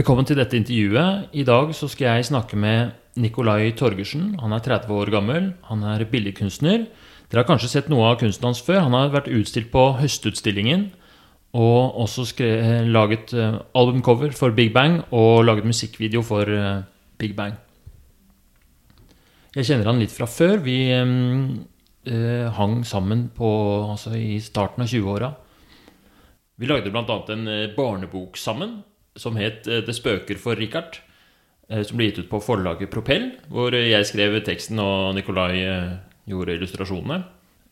Velkommen til dette intervjuet. I dag så skal jeg snakke med Nikolai Torgersen. Han er 30 år gammel. Han er billedkunstner. Dere har kanskje sett noe av kunsten hans før. Han har vært utstilt på Høstutstillingen. Og også skrevet, laget eh, albumcover for Big Bang og laget musikkvideo for eh, Big Bang. Jeg kjenner han litt fra før. Vi eh, hang sammen på, altså i starten av 20-åra. Vi lagde bl.a. en eh, barnebok sammen som het eh, 'Det spøker for Richard'. eh, Som ble gitt ut på forlaget Propell, hvor jeg skrev teksten og Nikolai eh, gjorde illustrasjonene.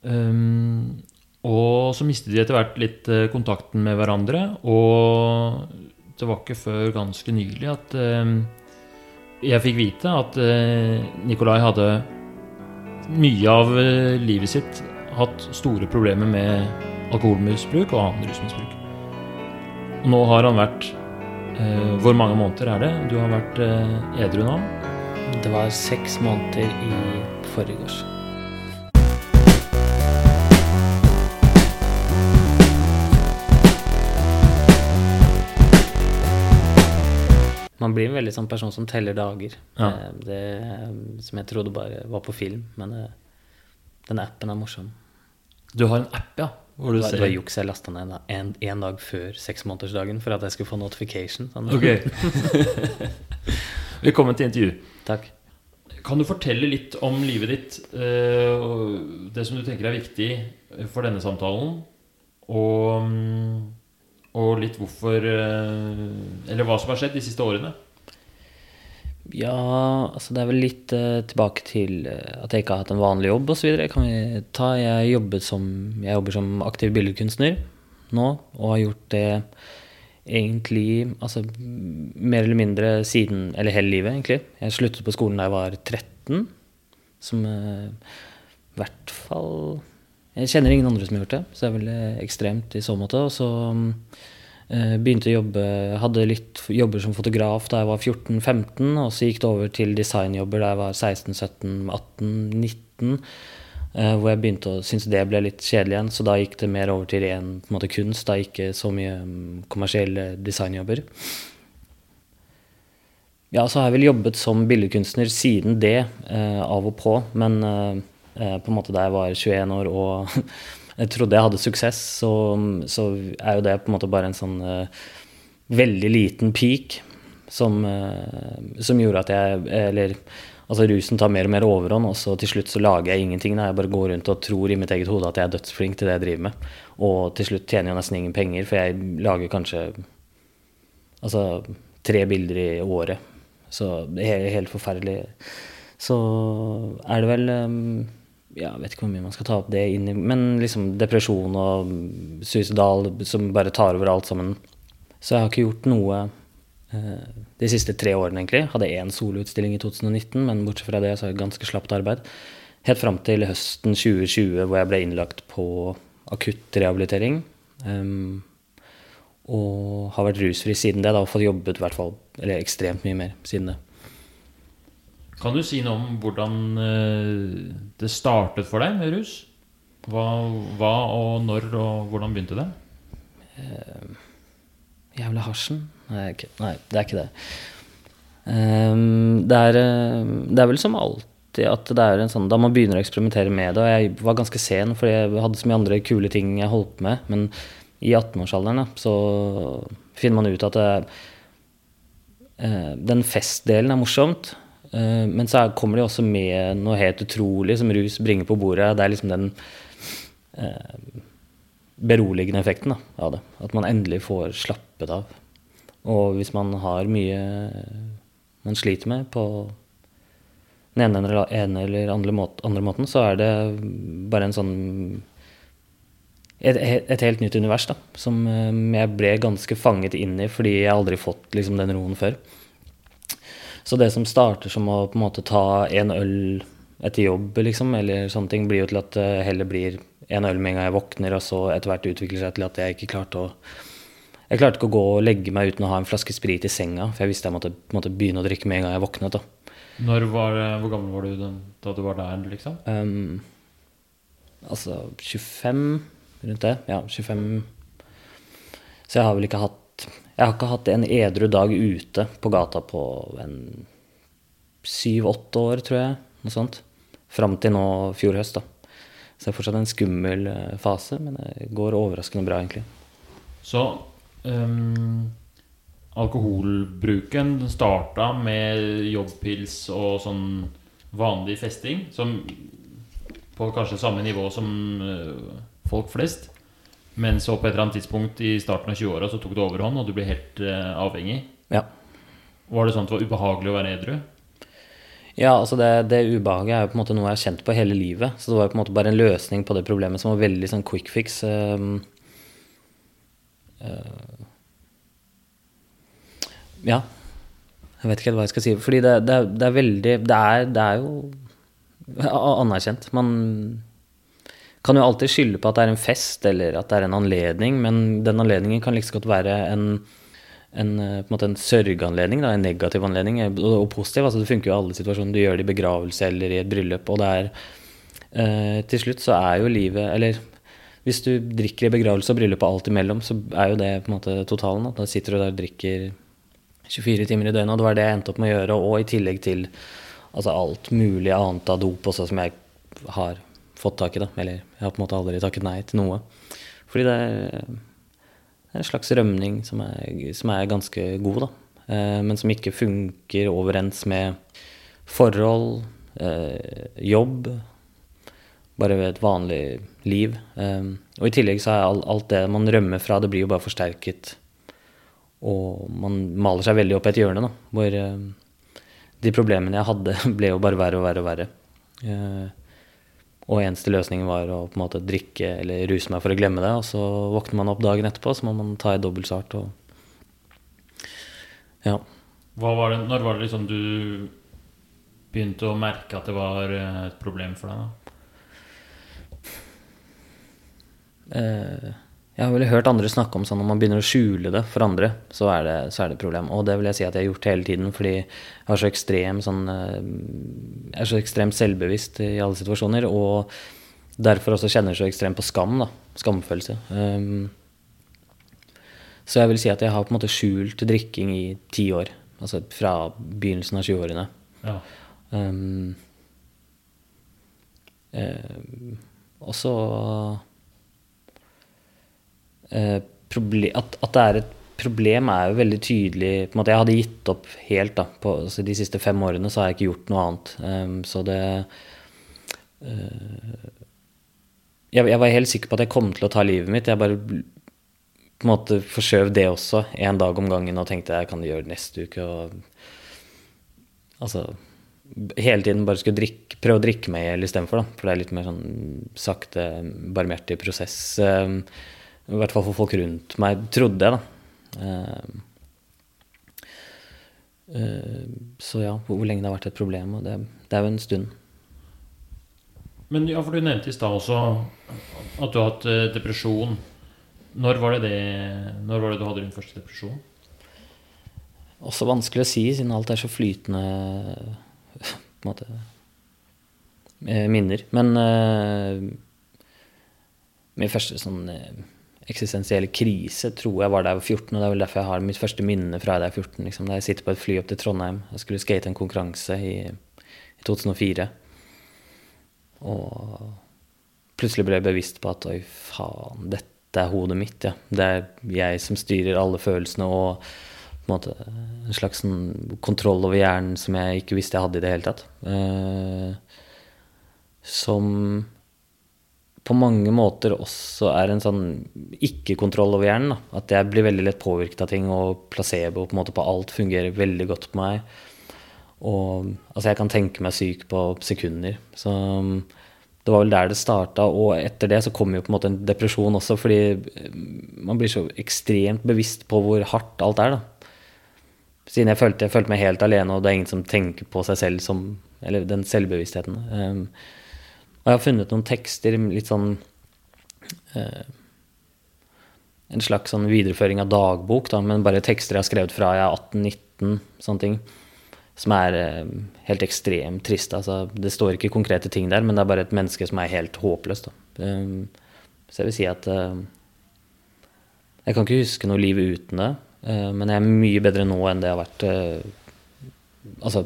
Um, og så mistet de etter hvert litt eh, kontakten med hverandre. Og det var ikke før ganske nylig at um, jeg fikk vite at uh, Nikolai hadde mye av eh, livet sitt hatt store problemer med alkoholmisbruk og annen rusmisbruk. Nå har han vært eh, Hvor mange måneder er det? Du har vært eh, edru nå? Det var seks måneder i forgårs. Man blir en veldig sånn person som teller dager. Ja. Eh, Det, som jeg trodde bare var på film. Men eh, den appen er morsom. Du har en app, ja. Hvor du Det var, det var juks jeg lasta ned en, en dag før seksmånedersdagen for at jeg skulle få notification. Sånn. Okay. Velkommen til intervju. Takk. Kan du fortelle litt om livet ditt, eh, det som du tenker er viktig for denne samtalen, og, mm, og litt hvorfor eh, Eller hva som har skjedd de siste årene? Ja, altså det er vel litt uh, tilbake til eh, at jeg ikke har hatt en vanlig jobb osv. Vi ta Jeg jobbet som Jeg jobber som aktiv billedkunstner nå, og har gjort det egentlig altså mer eller mindre siden Eller hele livet, egentlig. Jeg sluttet på skolen da jeg var 13, som eh, i hvert fall Jeg kjenner ingen andre som har gjort det, så det er veldig ekstremt i så måte. Og så Eh, Begynte å jobbe, hadde litt jobber som fotograf da jeg var 14-15, og så gikk det over til designjobber da jeg var 16-17-18-19. eh, Hvor jeg begynte å synes det ble litt kjedelig igjen, så da gikk det mer over til ren på en måte, kunst. Da ikke så mye mm, kommersielle designjobber. Ja, så har jeg vel jobbet som billedkunstner siden det, eh, av og på. Men eh, eh, på en måte da jeg var 21 år og jeg trodde jeg hadde suksess, så, så er jo det på en måte bare en sånn uh, veldig liten peak som, uh, som gjorde at jeg Eller altså rusen tar mer og mer overhånd, og så til slutt så lager jeg ingenting. Da. Jeg bare går rundt og tror i mitt eget hode at jeg er dødsflink til det jeg driver med. Og til slutt tjener jeg nesten ingen penger, for jeg lager kanskje altså tre bilder i året. Så det er helt forferdelig. Så er det vel um, Jeg vet ikke hvor mye man skal ta opp det inn i Men liksom depresjon og suicidal som bare tar over alt sammen. Så jeg har ikke gjort noe eh, de siste tre årene, egentlig. Hadde én soloutstilling i 2019, men bortsett fra det så er det ganske slapt arbeid. Helt fram til høsten 2020, hvor jeg ble innlagt på akutt rehabilitering. Um, og har vært rusfri siden det, da, og fått jobbet i hvert fall, eller ekstremt mye mer siden det. Kan du si noe om hvordan eh, det startet for deg med rus? Hva, hva og når og hvordan begynte det? Jævla hasjen? Nei, nei, det er ikke det. Um, det, er, eh, det er vel som alltid at det er en sånn Da man begynner å eksperimentere med det. Og jeg var ganske sen, fordi jeg hadde så mye andre kule ting jeg holdt på med. Men i 18-årsalderen så finner man ut at det, uh, den festdelen er morsomt. Eh, men så er- kommer det også med noe helt utrolig som rus bringer på bordet. Det er liksom den eh, beroligende effekten da, av det. At man endelig får slappet av. Og hvis man har mye man sliter med på den ene eller, ene eller andre, måten, andre måten, så er det bare en sånn et, et helt nytt univers da, som eh, jeg ble ganske fanget inn i fordi jeg aldri fått liksom, den roen før. Så det som starter som å på en måte ta en øl etter jobb, liksom, eller sånne ting, blir jo til at det heller blir en øl med en gang jeg våkner, og så etter hvert utvikler seg til at jeg ikke klarte å Jeg klarte ikke å gå og legge meg uten å ha en flaske sprit i senga, for jeg visste jeg måtte, måtte begynne å drikke med en gang jeg våknet. da. Var, hvor gammel var du da du var der, liksom? Um, altså 25 rundt det. Ja, 25. Så jeg har vel ikke hatt Jeg har ikke hatt en edru dag ute på gata på en syv-åtte år, tror jeg. Noe sånt. Fram til nå fjor høst, da. Så det er fortsatt en skummel eh, fase, men det går overraskende bra, egentlig. Så um, alkoholbruken starta med jobbpils og sånn vanlig festing, som på kanskje samme nivå som uh, folk flest. Men så på et eller annet tidspunkt i starten av 20-åra så tok det overhånd, og du ble helt uh, avhengig. Ja. Var det sånn at det var ubehagelig å være edru? Ja, altså det, det ubehaget er jo på en måte noe jeg har kjent på hele livet. Så det var jo på en måte bare en løsning på det problemet som var veldig sånn quick fix. Um, uh, ja. Jeg vet ikke helt hva jeg skal si. Fordi det, det, det er veldig det er, det er jo anerkjent. Man kan jo alltid skylde på at det er en fest eller at det er en anledning, men den anledningen kan like godt være en, en, på en, måte en sørgeanledning, da, en negativ anledning, og, og positiv. altså Det funker jo i alle situasjoner. Du gjør det i begravelse eller i et bryllup. Og det er eh, Til slutt så er jo livet Eller hvis du drikker i begravelse og bryllup og alt imellom, så er jo det på en måte totalen. Da sitter du der og drikker 24 timer i døgnet, og det var det jeg endte opp med å gjøre. Og i tillegg til altså alt mulig annet av dop også, som jeg har fått tak i. da, Eller jeg har på en måte aldri takket nei til noe. Fordi det er en slags rømning som er, som er ganske god, da. Eh, men som ikke funker overens med forhold, eh, jobb, bare ved et vanlig liv. Eh, og i tillegg så er alt det man rømmer fra, det blir jo bare forsterket og man maler seg veldig opp i et hjørne, da, hvor uh, de problemene jeg hadde, ble jo bare verre og verre og verre. Og eneste løsningen var å på en måte drikke eller ruse meg for å glemme det. Og så våkner man opp dagen etterpå, så må man ta i dobbeltsart og Ja. Var det, når var det liksom du begynte å merke at det var eh, et problem for deg? da? Uh, jeg har vel hørt andre snakke om sånn når man begynner å skjule det for andre, så er det, så er det et problem. Og det vil jeg si at jeg har gjort hele tiden, fordi jeg har så ekstrem sånn eh, Jeg er så ekstremt selvbevisst i alle situasjoner, og derfor også kjenner så ekstremt på skam, da. Skamfølelse. Um, så jeg vil si at jeg har på en måte skjult drikking i ti år. Altså fra begynnelsen av 20-årene. Ja. Um, uh, og så Eh, at, at, det er et problem, er jo veldig tydelig måte, Jeg hadde gitt opp helt. da, på, altså De siste fem årene så har jeg ikke gjort noe annet. Um, så det uh, jeg, jeg, var helt sikker på at jeg kom til å ta livet mitt. Jeg bare på en måte forskjøv det også en dag om gangen og tenkte jeg kan gjøre det neste uke. og altså hele tiden bare skulle drikke, prøve å drikke meg i hjel istedenfor. For det er litt mer sånn sakte, barmhjertig prosess. I hvert fall for folk rundt meg, trodde jeg, da. Uh, uh, så ja, hvor lenge det har vært et problem. Og det, det er jo en stund. Men ja, for du nevnte i stad også at du har hatt uh, depresjon. Når var, det det, når var det du hadde din første depresjon? Også vanskelig å si, siden alt er så flytende på en måte minner. Men min første sånn eksistensiell krise tror jeg var da jeg var 14. Og det er vel derfor jeg har mitt første minne fra da jeg var 14. Liksom, da jeg sitter på et fly opp til Trondheim. Jeg skulle skate en konkurranse i, i 2004. Og plutselig ble jeg bevisst på at oi, faen, dette er hodet mitt. Ja. Det er jeg som styrer alle følelsene og på en måte en slags sånn kontroll over hjernen som jeg ikke visste jeg hadde i det hele tatt. Uh, som på mange måter også er en sånn ikke-kontroll over hjernen. Da. At jeg blir veldig lett påvirket av ting, og placebo på, en måte på alt fungerer veldig godt på meg. Og altså, jeg kan tenke meg syk på sekunder. Så det var vel der det starta. Og etter det så kom jo på en måte en depresjon også, fordi man blir så ekstremt bevisst på hvor hardt alt er, da. Siden jeg følte, jeg følte meg helt alene, og det er ingen som tenker på seg selv som Eller den selvbevisstheten. Um, og jeg har funnet noen tekster, litt sånn eh, En slags sånn videreføring av dagbok, da, men bare tekster jeg har skrevet fra jeg er 18-19, sånne ting. Som er eh, helt ekstremt trist. Altså, det står ikke konkrete ting der, men det er bare et menneske som er helt håpløst. Eh, så jeg vil si at uh, Jeg kan ikke huske noe liv uten det. Eh, men jeg er mye bedre nå enn det jeg har vært eh, Altså,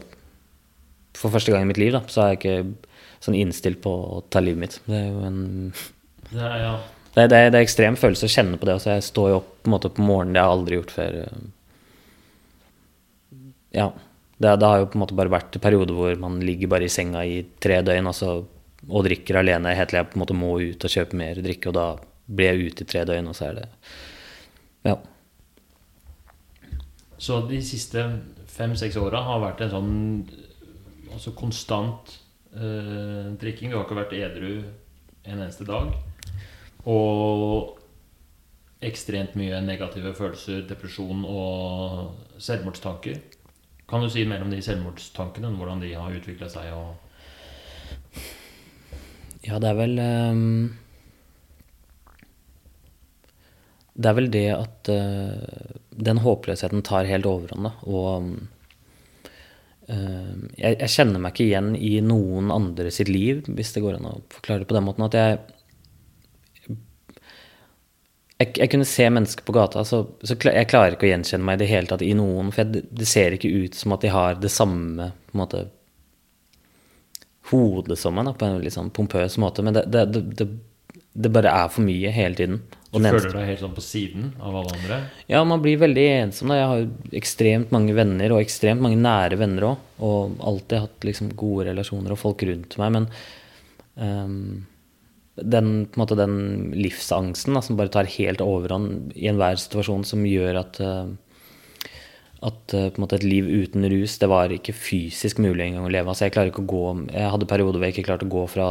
for første gang i mitt liv, da, så har jeg ikke sånn innstilt på å ta livet mitt. Det er jo en Det er, ja. Det, det, det er ekstrem følelse å kjenne på det. Altså, jeg står jo opp på, måte, på morgenen, det har jeg aldri gjort før. Ja. Det, det har jo på en måte bare vært perioder hvor man ligger bare i senga i tre døgn altså, og drikker alene helt til jeg på en måte må ut og kjøpe mer drikke, og da blir jeg ute i tre døgn, og så er det Ja. Så de siste fem-seks åra har vært en sånn altså konstant eh, drikking. Du har ikke vært edru en eneste dag. Og ekstremt mye negative følelser, depresjon og selvmordstanker. Kan du si mer om de selvmordstankene? Hvordan de har utvikla seg? Ja, det er vel um, Det er vel det at uh, den håpløsheten tar helt overhånd. Og eh, jeg, jeg kjenner meg ikke igjen i noen andre sitt liv, hvis det går an å forklare det på den måten. At jeg jeg, jeg kunne se mennesker på gata, så, så jeg klarer ikke å gjenkjenne meg i det hele tatt i noen. For jeg, det ser ikke ut som at de har det samme på en måte, hodet som meg, på en litt sånn pompøs måte. Men det, det, det, det bare er for mye hele tiden. Du føler deg helt sånn på siden av alle andre? ja, man blir veldig ensom. Da. Jeg har jo ekstremt mange venner, og ekstremt mange nære venner òg. Og alltid hatt liksom gode relasjoner og folk rundt meg. Men um, den, måte, den livsangsten da, som bare tar helt overhånd i enhver situasjon, som gjør at uh, at uh, måte et liv uten rus, det var ikke fysisk mulig engang å leve. Altså, jeg ikke å gå Jeg hadde perioder hvor jeg ikke klarte å gå fra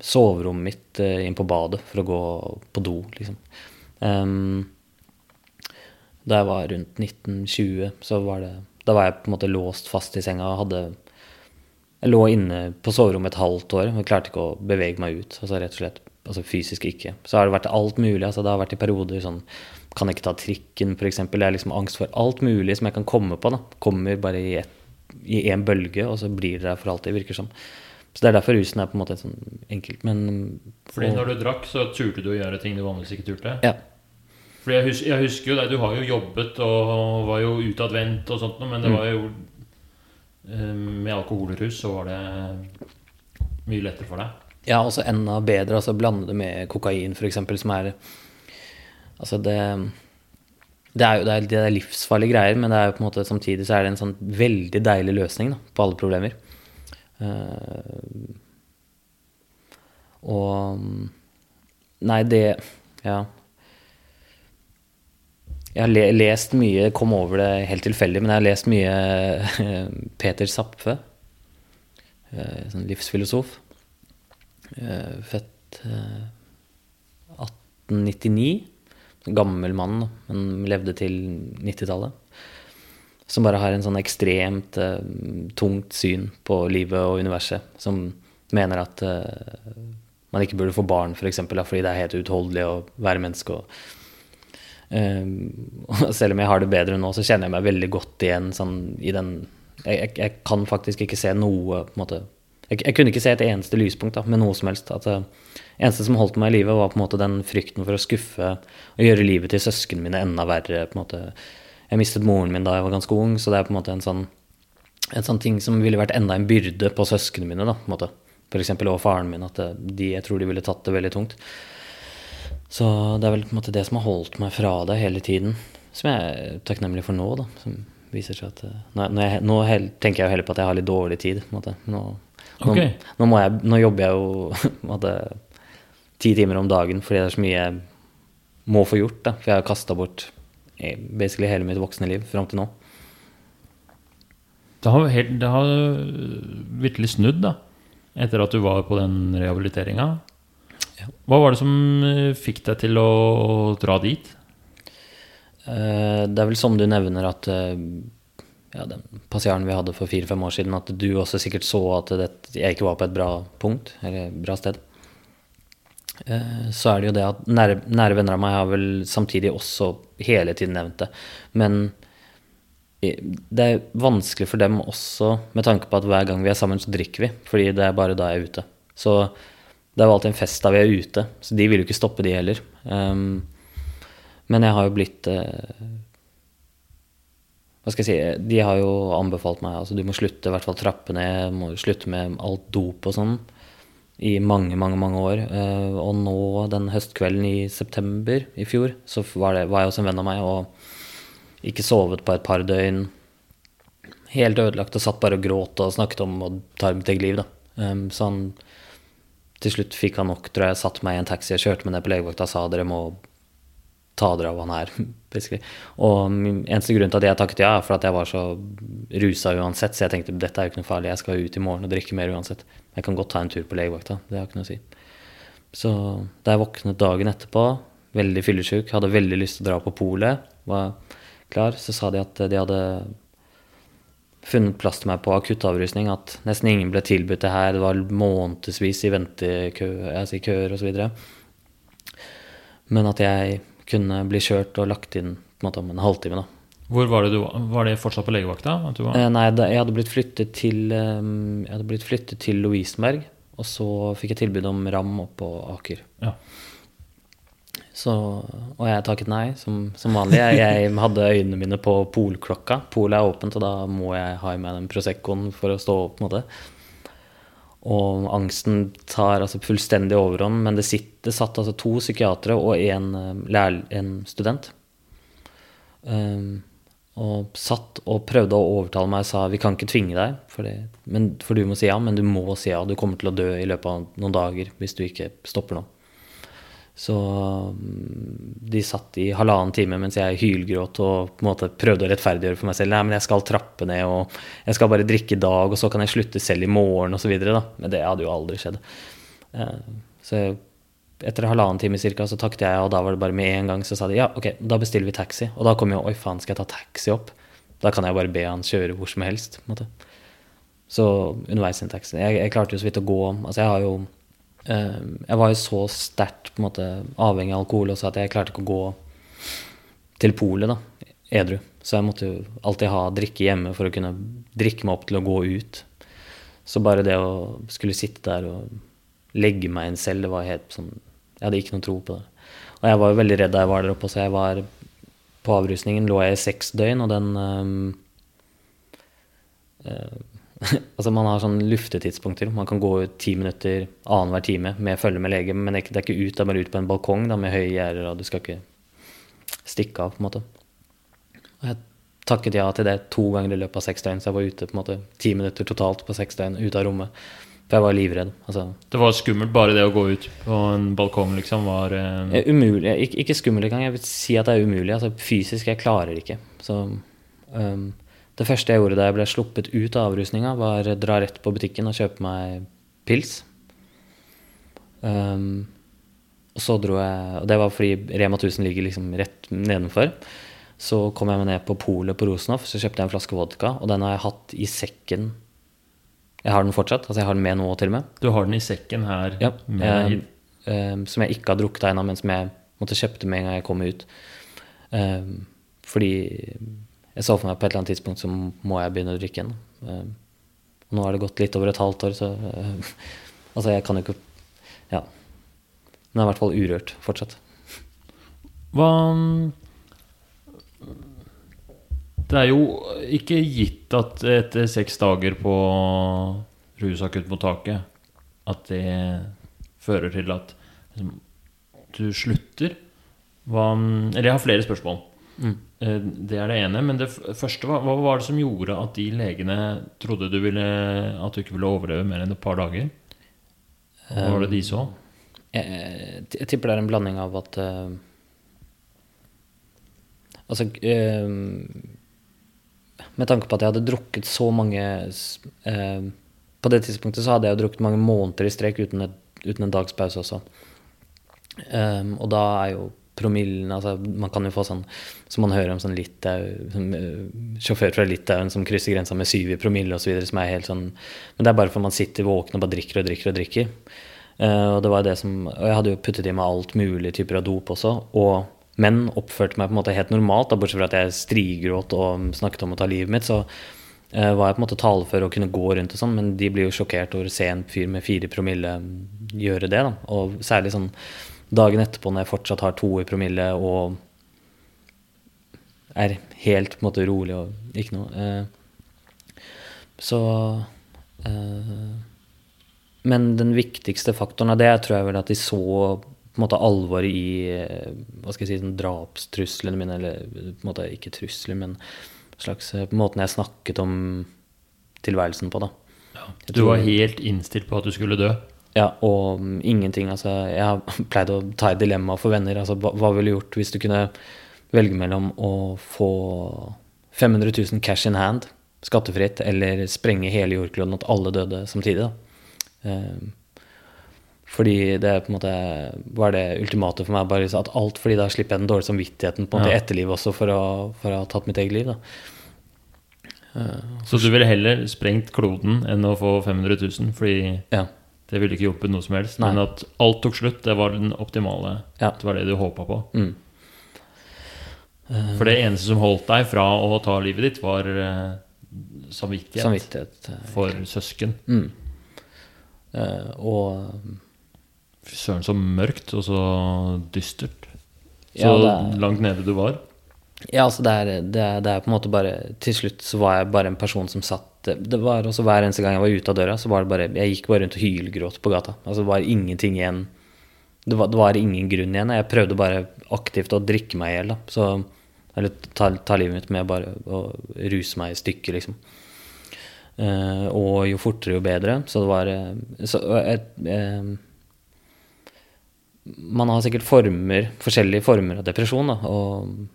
soverommet mitt eh, inn på badet for å gå på do, liksom. Ehm, da jeg var rundt 1920, så var det Da var jeg på en måte låst fast i senga og hadde Jeg lå inne på soverommet et halvt år og klarte ikke å bevege meg ut. Altså rett og slett altså fysisk ikke. Så har det vært alt mulig. altså Det har vært i perioder sånn Kan ikke ta trikken, f.eks. Jeg har liksom angst for alt mulig som jeg kan komme på. da Kommer bare i én bølge, og så blir det der for alltid, virker som. Så det er derfor rusen er på en måte sånn enkelt, men Fordi når du drakk, så turte du å gjøre ting du vanligvis ikke turte? Ja. Fordi jeg, husker, jeg husker jo deg, du har jo jobbet og var jo utadvendt og sånt, noe, men det Mm. var jo eh, Med alkoholrus så var det mye lettere for deg. Ja, også enda bedre. altså Blande det med kokain, f.eks., som er Altså, det det er jo det er, det er livsfarlige greier, men det er jo på en måte samtidig så er det en sånn veldig deilig løsning da, på alle problemer. Eh, og Nei, det Ja. Jeg har le lest mye, kom over det helt tilfeldig, men jeg har lest mye Peter Zapfe, eh, sånn livsfilosof. Eh, Født eh, 1899. Sånn Gammel mann, men levde til 90-tallet. Som bare har en sånn ekstremt uh, tungt syn på livet og universet. Som mener at uh, man ikke burde få barn, f.eks., for eksempel, fordi det er helt uutholdelig å være menneske. og uh, selv om jeg har det bedre nå, så kjenner jeg meg veldig godt igjen sånn, i den jeg, jeg kan faktisk ikke se noe på en måte, jeg, jeg kunne ikke se et eneste lyspunkt da, med noe som helst. At det eneste som holdt meg i live, var på en måte den frykten for å skuffe og gjøre livet til søsknene mine enda verre. på en måte. Jeg mistet moren min da jeg var ganske ung, så det er på en måte en sånn, en sånn ting som ville vært enda en byrde på søsknene mine. da, på en måte. For eksempel og faren min, at det- de, jeg tror de ville tatt det veldig tungt. Så det er vel på en måte det som har holdt meg fra det hele tiden. Som jeg er takknemlig for nå, da. Som viser seg at eh, Nå, jeg, nå hel, tenker jeg jo heller på at jeg har litt dårlig tid. På en måte. Nå, nå, Ok. nå, må jeg, nå jobber jeg jo måte, ti timer om dagen fordi det er så mye jeg må få gjort. Da. For jeg har kasta bort eh, basically hele mitt voksne liv fram til nå. Det har, helt, det har virkelig snudd, da. Etter at du var på den rehabiliteringa. Hva var det som eh, fikk deg til å dra dit? Eh, Det er vel som du nevner at eh, ja, den passiaren vi hadde for fire-fem år siden, at du også sikkert så at det, jeg ikke var på et bra punkt, eller bra sted. Eh, Så er det jo det at nære, nære venner av meg har vel samtidig også hele tiden nevnt det. Men det er vanskelig for dem også, med tanke på at hver gang vi er sammen, så drikker vi. Fordi det er bare da jeg er ute. Så det er jo alltid en fest da vi er ute, så de vil jo ikke stoppe, de heller. Um, Men jeg har jo blitt uh, Hva skal jeg si De har jo anbefalt meg altså du må slutte, i hvert fall trappe ned, må slutte med alt dop og sånn i mange, mange mange år. Eh, og nå den høstkvelden i september i fjor, så var, det, var jeg hos en venn av meg og ikke sovet på et par døgn. Helt ødelagt og satt bare og gråt og snakket om å ta mitt eget liv. da. Så han til slutt fikk han nok, tror jeg, satte meg i en taxi og kjørte meg ned på legevakta og sa dere må ta dere av han her. basically. Og eneste grunn til at jeg takket ja, er for at jeg var så rusa uansett, så jeg tenkte dette er jo ikke noe farlig, jeg skal ut i morgen og drikke mer uansett. Jeg kan godt ta en tur på legevakta, det har ikke noe å si. Så da jeg våknet dagen etterpå, veldig fyllesyk, hadde veldig lyst til å dra på polet, var klar, så sa de at de hadde funnet plass til meg på akuttavrusning, at nesten ingen ble tilbudt det her, det var månedsvis i ventekøer altså i køer osv. Men at jeg kunne bli kjørt og lagt inn på en måte om en halvtime. da. Hvor Var det du var det fortsatt på legevakta? Eh, nei, da, jeg hadde blitt flyttet til, um, jeg hadde blitt flyttet til Lovisenberg. Og så fikk jeg tilbud om RAM oppå på Aker. Ja. Så, og jeg takket nei, som, som vanlig. Jeg, jeg, hadde øynene mine på polklokka. Polet er åpent, og da må jeg ha i meg den Proseccoen for å stå opp. på en måte. Og angsten tar altså fullstendig overhånd. Men det, sitter, satt altså to psykiatere og en, eh, en student. Um, og satt og prøvde å overtale meg og sa vi kan ikke tvinge deg, for, men, for du må si ja, men du må si ja. Du kommer til å dø i løpet av noen dager hvis du ikke stopper nå. Så mm, de satt i halvannen time mens jeg hylgråt og på en måte prøvde å rettferdiggjøre for meg selv. Nei, men jeg skal trappe ned, og jeg skal bare drikke i dag, og så kan jeg slutte selv i morgen, osv. Men det hadde jo aldri skjedd. Eh, så etter halvannen time cirka, så takket jeg, og da var det bare med en gang så sa de ja, ok, da bestiller vi taxi. Og da kom jo oi faen, skal jeg ta taxi opp? Da kan jeg bare be han kjøre hvor som helst. på en måte. Så underveis i en taxi. Jeg, jeg klarte jo så vidt å gå. Altså jeg har jo jeg var jo så sterkt på en måte avhengig av alkohol også at jeg klarte ikke å gå til polet da, edru. Så jeg måtte jo alltid ha drikke hjemme for å kunne drikke meg opp til å gå ut. Så bare det å skulle sitte der og legge meg inn selv, det var helt sånn Jeg hadde ikke noe tro på det. Og jeg var jo veldig redd da jeg var der oppe, så jeg var på avrusningen lå jeg i seks døgn, og den um, uh, altså Man har sånn luftetidspunkter. Man kan gå ut ti minutter annenhver time med følge med lege, men det er ikke ut, det er bare ut på en balkong da, med høye gjerder, og du skal ikke stikke av. på en måte. Og jeg takket ja til det to ganger i løpet av seks døgn, så jeg var ute på en måte ti minutter totalt på seks døgn ute av rommet. For jeg var livredd. Altså. Det var skummelt bare det å gå ut på en balkong, liksom? var eh... Umulig. Ik ikke skummelt engang. Jeg vil si at det er umulig. Altså, fysisk, jeg klarer ikke. Så um, det første jeg gjorde da jeg ble sluppet ut av avrusninga, var å dra rett på butikken og kjøpe meg pils. Um, og så dro jeg Og det var fordi Rema 1000 ligger liksom rett nedenfor. Så kom jeg meg ned på polet på Rosenhoff, så kjøpte jeg en flaske vodka. Og den har jeg hatt i sekken. Jeg har den fortsatt. Altså jeg har den med nå til og med. Du har den i sekken her? Ja. Um, um, som jeg ikke har drukket ennå, men som jeg måtte kjøpte med en gang jeg kom ut. fordi jeg så for meg på et eller annet tidspunkt så må jeg begynne å drikke igjen. Uh, nå har det gått litt over et halvt år, så uh, Altså, jeg kan jo ikke Ja. Men jeg er i hvert fall urørt fortsatt. Hva Det er jo ikke gitt at etter seks dager på rusakuttmottaket at det fører til at liksom, du slutter. Hva, eller jeg har flere spørsmål. Mm. Eh, det er det ene. Men det første, hva, var det som gjorde at de legene trodde du ville, at du ikke ville overleve mer enn et par dager? Hva var det de så? Jeg, eh, jeg tipper det er en blanding av at uh, Altså uh, Med tanke på at jeg hadde drukket så mange uh, På det tidspunktet så hadde jeg jo drukket mange måneder i strek uten, et, uten en dags pause også. Um, og da er jo promillen altså Man kan jo få sånn som man hører om sånn Litau eh, Sjåfør fra Litauen som krysser grensa med syv i promille osv. Som er helt sånn Men det er bare for man sitter våken og bare drikker og drikker og drikker. Uh, og det var det som Og jeg hadde jo puttet i meg alt mulig typer av dop også. Og men oppførte meg på en måte helt normalt, da, bortsett fra at jeg strigråt og snakket om å ta livet mitt. Så uh, var jeg på en måte talefør og kunne gå rundt og sånn, men de blir jo sjokkert over å se en fyr med fire promille gjøre det. da, Og særlig sånn dagen etterpå når jeg fortsatt har to i promille og er helt på en måte rolig og ikke noe. Eh, så eh, Men den viktigste faktoren av det tror jeg vel at de så på en måte alvoret i eh, hva skal jeg si, drapstruslene mine, eller på en måte ikke trusler, men slags eh, måten jeg snakket om tilværelsen på, da. Ja, Du var helt innstilt på at du skulle dø. Ja, og um, ingenting. Altså, jeg har pleid å ta et dilemma for venner. Altså, hva, hva ville du gjort hvis du kunne velge mellom å få 500 000 cash in hand, skattefritt, eller sprenge hele jordkloden at alle døde samtidig? Da? Eh, fordi det er på en måte var det ultimate for meg. Bare at alt fordi da slipper jeg den dårlige samvittigheten på en måte Ja. etterlivet også for å, for å ha tatt mitt eget liv. Da. Så du ville heller sprengt kloden enn å få 500 000, fordi Ja. Det ville ikke hjulpet noe som helst. Nei. Men at alt tok slutt, det var den optimale. Ja. Det var det du håpa på. Mm. For det eneste som holdt deg fra å ta livet ditt, var eh, samvittighet, Samvittighet. eh, for søsken. Mm. Uh, og Fy Søren, så mørkt og så dystert. Så Ja, er- langt nede du var. Ja, altså det er, det, er, det er på en måte bare Til slutt så var jeg bare en person som satt Det var også hver eneste gang jeg var ute av døra, så var det bare Jeg gikk bare rundt og hylgråt på gata. Altså det var ingenting igjen det var, det var ingen grunn igjen. Jeg prøvde bare aktivt å drikke meg i hjel, da. Så Eller ta, ta livet mitt med bare å ruse meg i stykker, liksom. Uh, og jo fortere, jo bedre. Så det var eh, så, uh, uh, Man har sikkert former, forskjellige former av depresjon, da. Og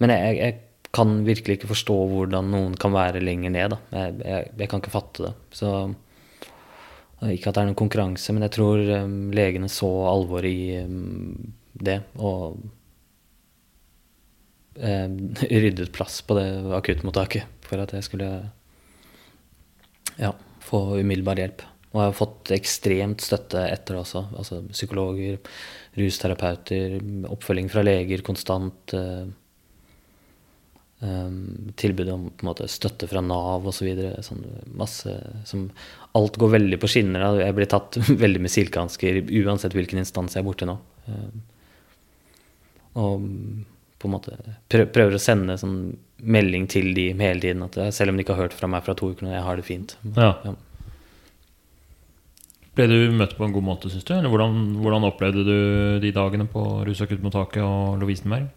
men jeg, jeg kan virkelig ikke forstå hvordan noen kan være lenger ned. Da. Jeg, jeg, jeg kan ikke fatte det. Så Ikke at det er noen konkurranse, men jeg tror um, legene så alvoret i um, det og um, ryddet plass på det akuttmottaket for at jeg skulle ja, få umiddelbar hjelp. Og jeg har fått ekstremt støtte etter det også. Altså psykologer, rusterapeuter, oppfølging fra leger konstant. Uh, Um, tilbud om på en måte, støtte fra Nav osv. Sånn, masse som Alt går veldig på skinner. Da. Jeg blir tatt veldig med silkehansker uansett hvilken instans jeg er borte nå. Um, og på en måte prøver å sende sånn melding til de hele tiden. At jeg, selv om de ikke har hørt fra meg fra to uker nå, jeg har det fint. Ja. Ja. Ble du møtt på en god måte, syns du? Eller hvordan, hvordan opplevde du de dagene på rusakuttmottaket og Lovisenberg?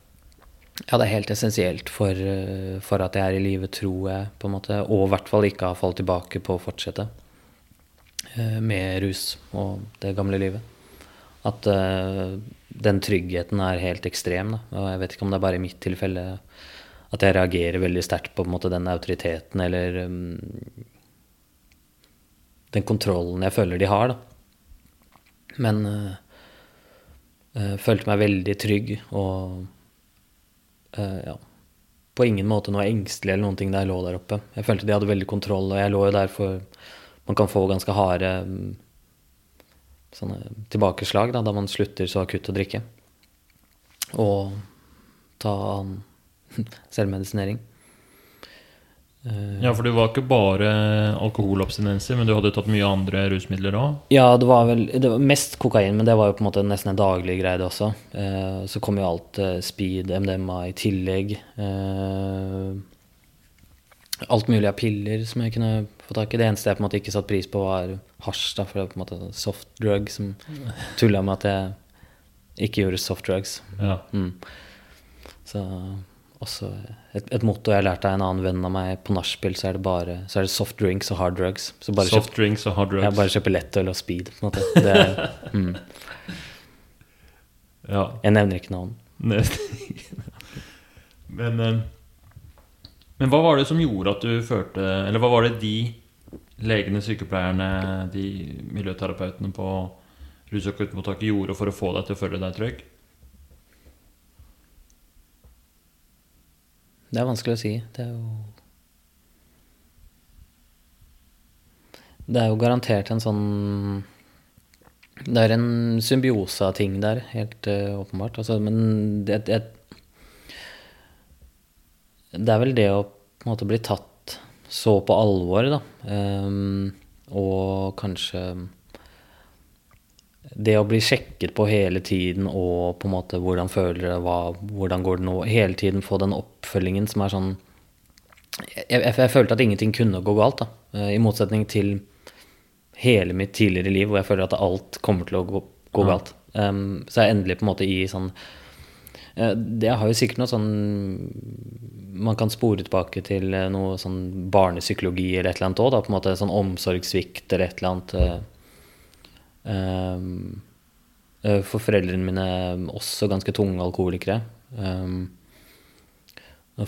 Ja, det er helt essensielt for, eh, for at jeg er i live, tror jeg, på en måte. Og i hvert fall ikke har falt tilbake på å fortsette eh, med rus og det gamle livet. At uh, den tryggheten er helt ekstrem. Da. Og jeg vet ikke om det er bare i mitt tilfelle at jeg reagerer veldig sterkt på, på måte, den autoriteten eller um, den kontrollen jeg føler de har. Da. Men uh, jeg følte meg veldig trygg og eh, ja, på ingen måte noe engstelig eller noen ting da jeg lå der oppe. Jeg følte de hadde veldig kontroll, og jeg lå jo der for Man kan få ganske harde mm, sånne tilbakeslag da, da man slutter så akutt å drikke. Og ta selvmedisinering. Eh, Ja, for du var ikke bare alkoholabstinenser, men du hadde tatt mye andre rusmidler òg? Ja, det var vel det var mest kokain, men det var jo på en måte nesten en daglig greie det også. Eh, så kom jo alt eh, speed, MDMA i tillegg. Eh, alt mulig av piller som jeg kunne få tak i. Det eneste jeg på en måte ikke satte pris på, var hasj, da, for det var på en måte soft drug som tulla med at jeg ikke gjorde soft drugs. Ja. Mm. Så også et, et motto jeg lærte av en annen venn av meg på nachspiel, så er det bare så er det soft drinks og hard drugs. Så bare kjøp, Soft drinks og hard jeg Ja, bare kjøper lettøl og speed, på en måte. Det, er- mm. Ja. Jeg nevner ikke navn. men, eh, men hva var det som gjorde at du følte Eller hva var det de legene, sykepleierne, de miljøterapeutene på rusakuttmottaket gjorde for å få deg til å føle deg trygg? Det er vanskelig å si. Det er jo Det er jo garantert en sånn Det er en symbiose av ting der, helt uh, åpenbart. Altså, men det, det, det er vel det å på en måte bli tatt så på alvor, da. Um, og kanskje det å bli sjekket på hele tiden og på en måte hvordan føler det, hva, hvordan går det nå, hele tiden få den oppfølgingen som er sånn Jeg, jeg, jeg følte at ingenting kunne gå galt, da. Eh, I motsetning til hele mitt tidligere liv hvor jeg føler at alt kommer til å gå, gå Ja. galt. Um, så jeg er endelig på en måte i sånn eh, Det har jo sikkert noe sånn Man kan spore tilbake til eh, noe sånn barnepsykologi eller et eller annet òg, sånn omsorgssvikt eller et eller annet. Um, for foreldrene mine også ganske tunge alkoholikere. Um,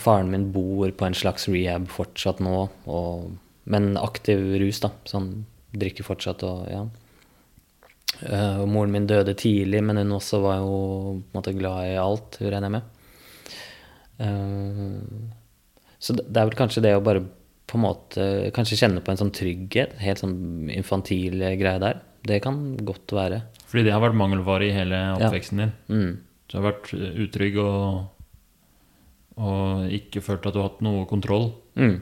faren min bor på en slags rehab fortsatt nå, og, men aktiv rus, da. Så han drikker fortsatt og ja. Uh, og moren min døde tidlig, men hun også var jo på en måte glad i alt, regner jeg med. Uh, så det er vel kanskje det å bare på en måte kanskje kjenne på en sånn trygghet, helt sånn infantil greie der. Det kan godt være. Fordi det har vært mangelvare i hele oppveksten din. Mm. Du har vært utrygg og, og ikke følt at du har hatt noe kontroll. Mm.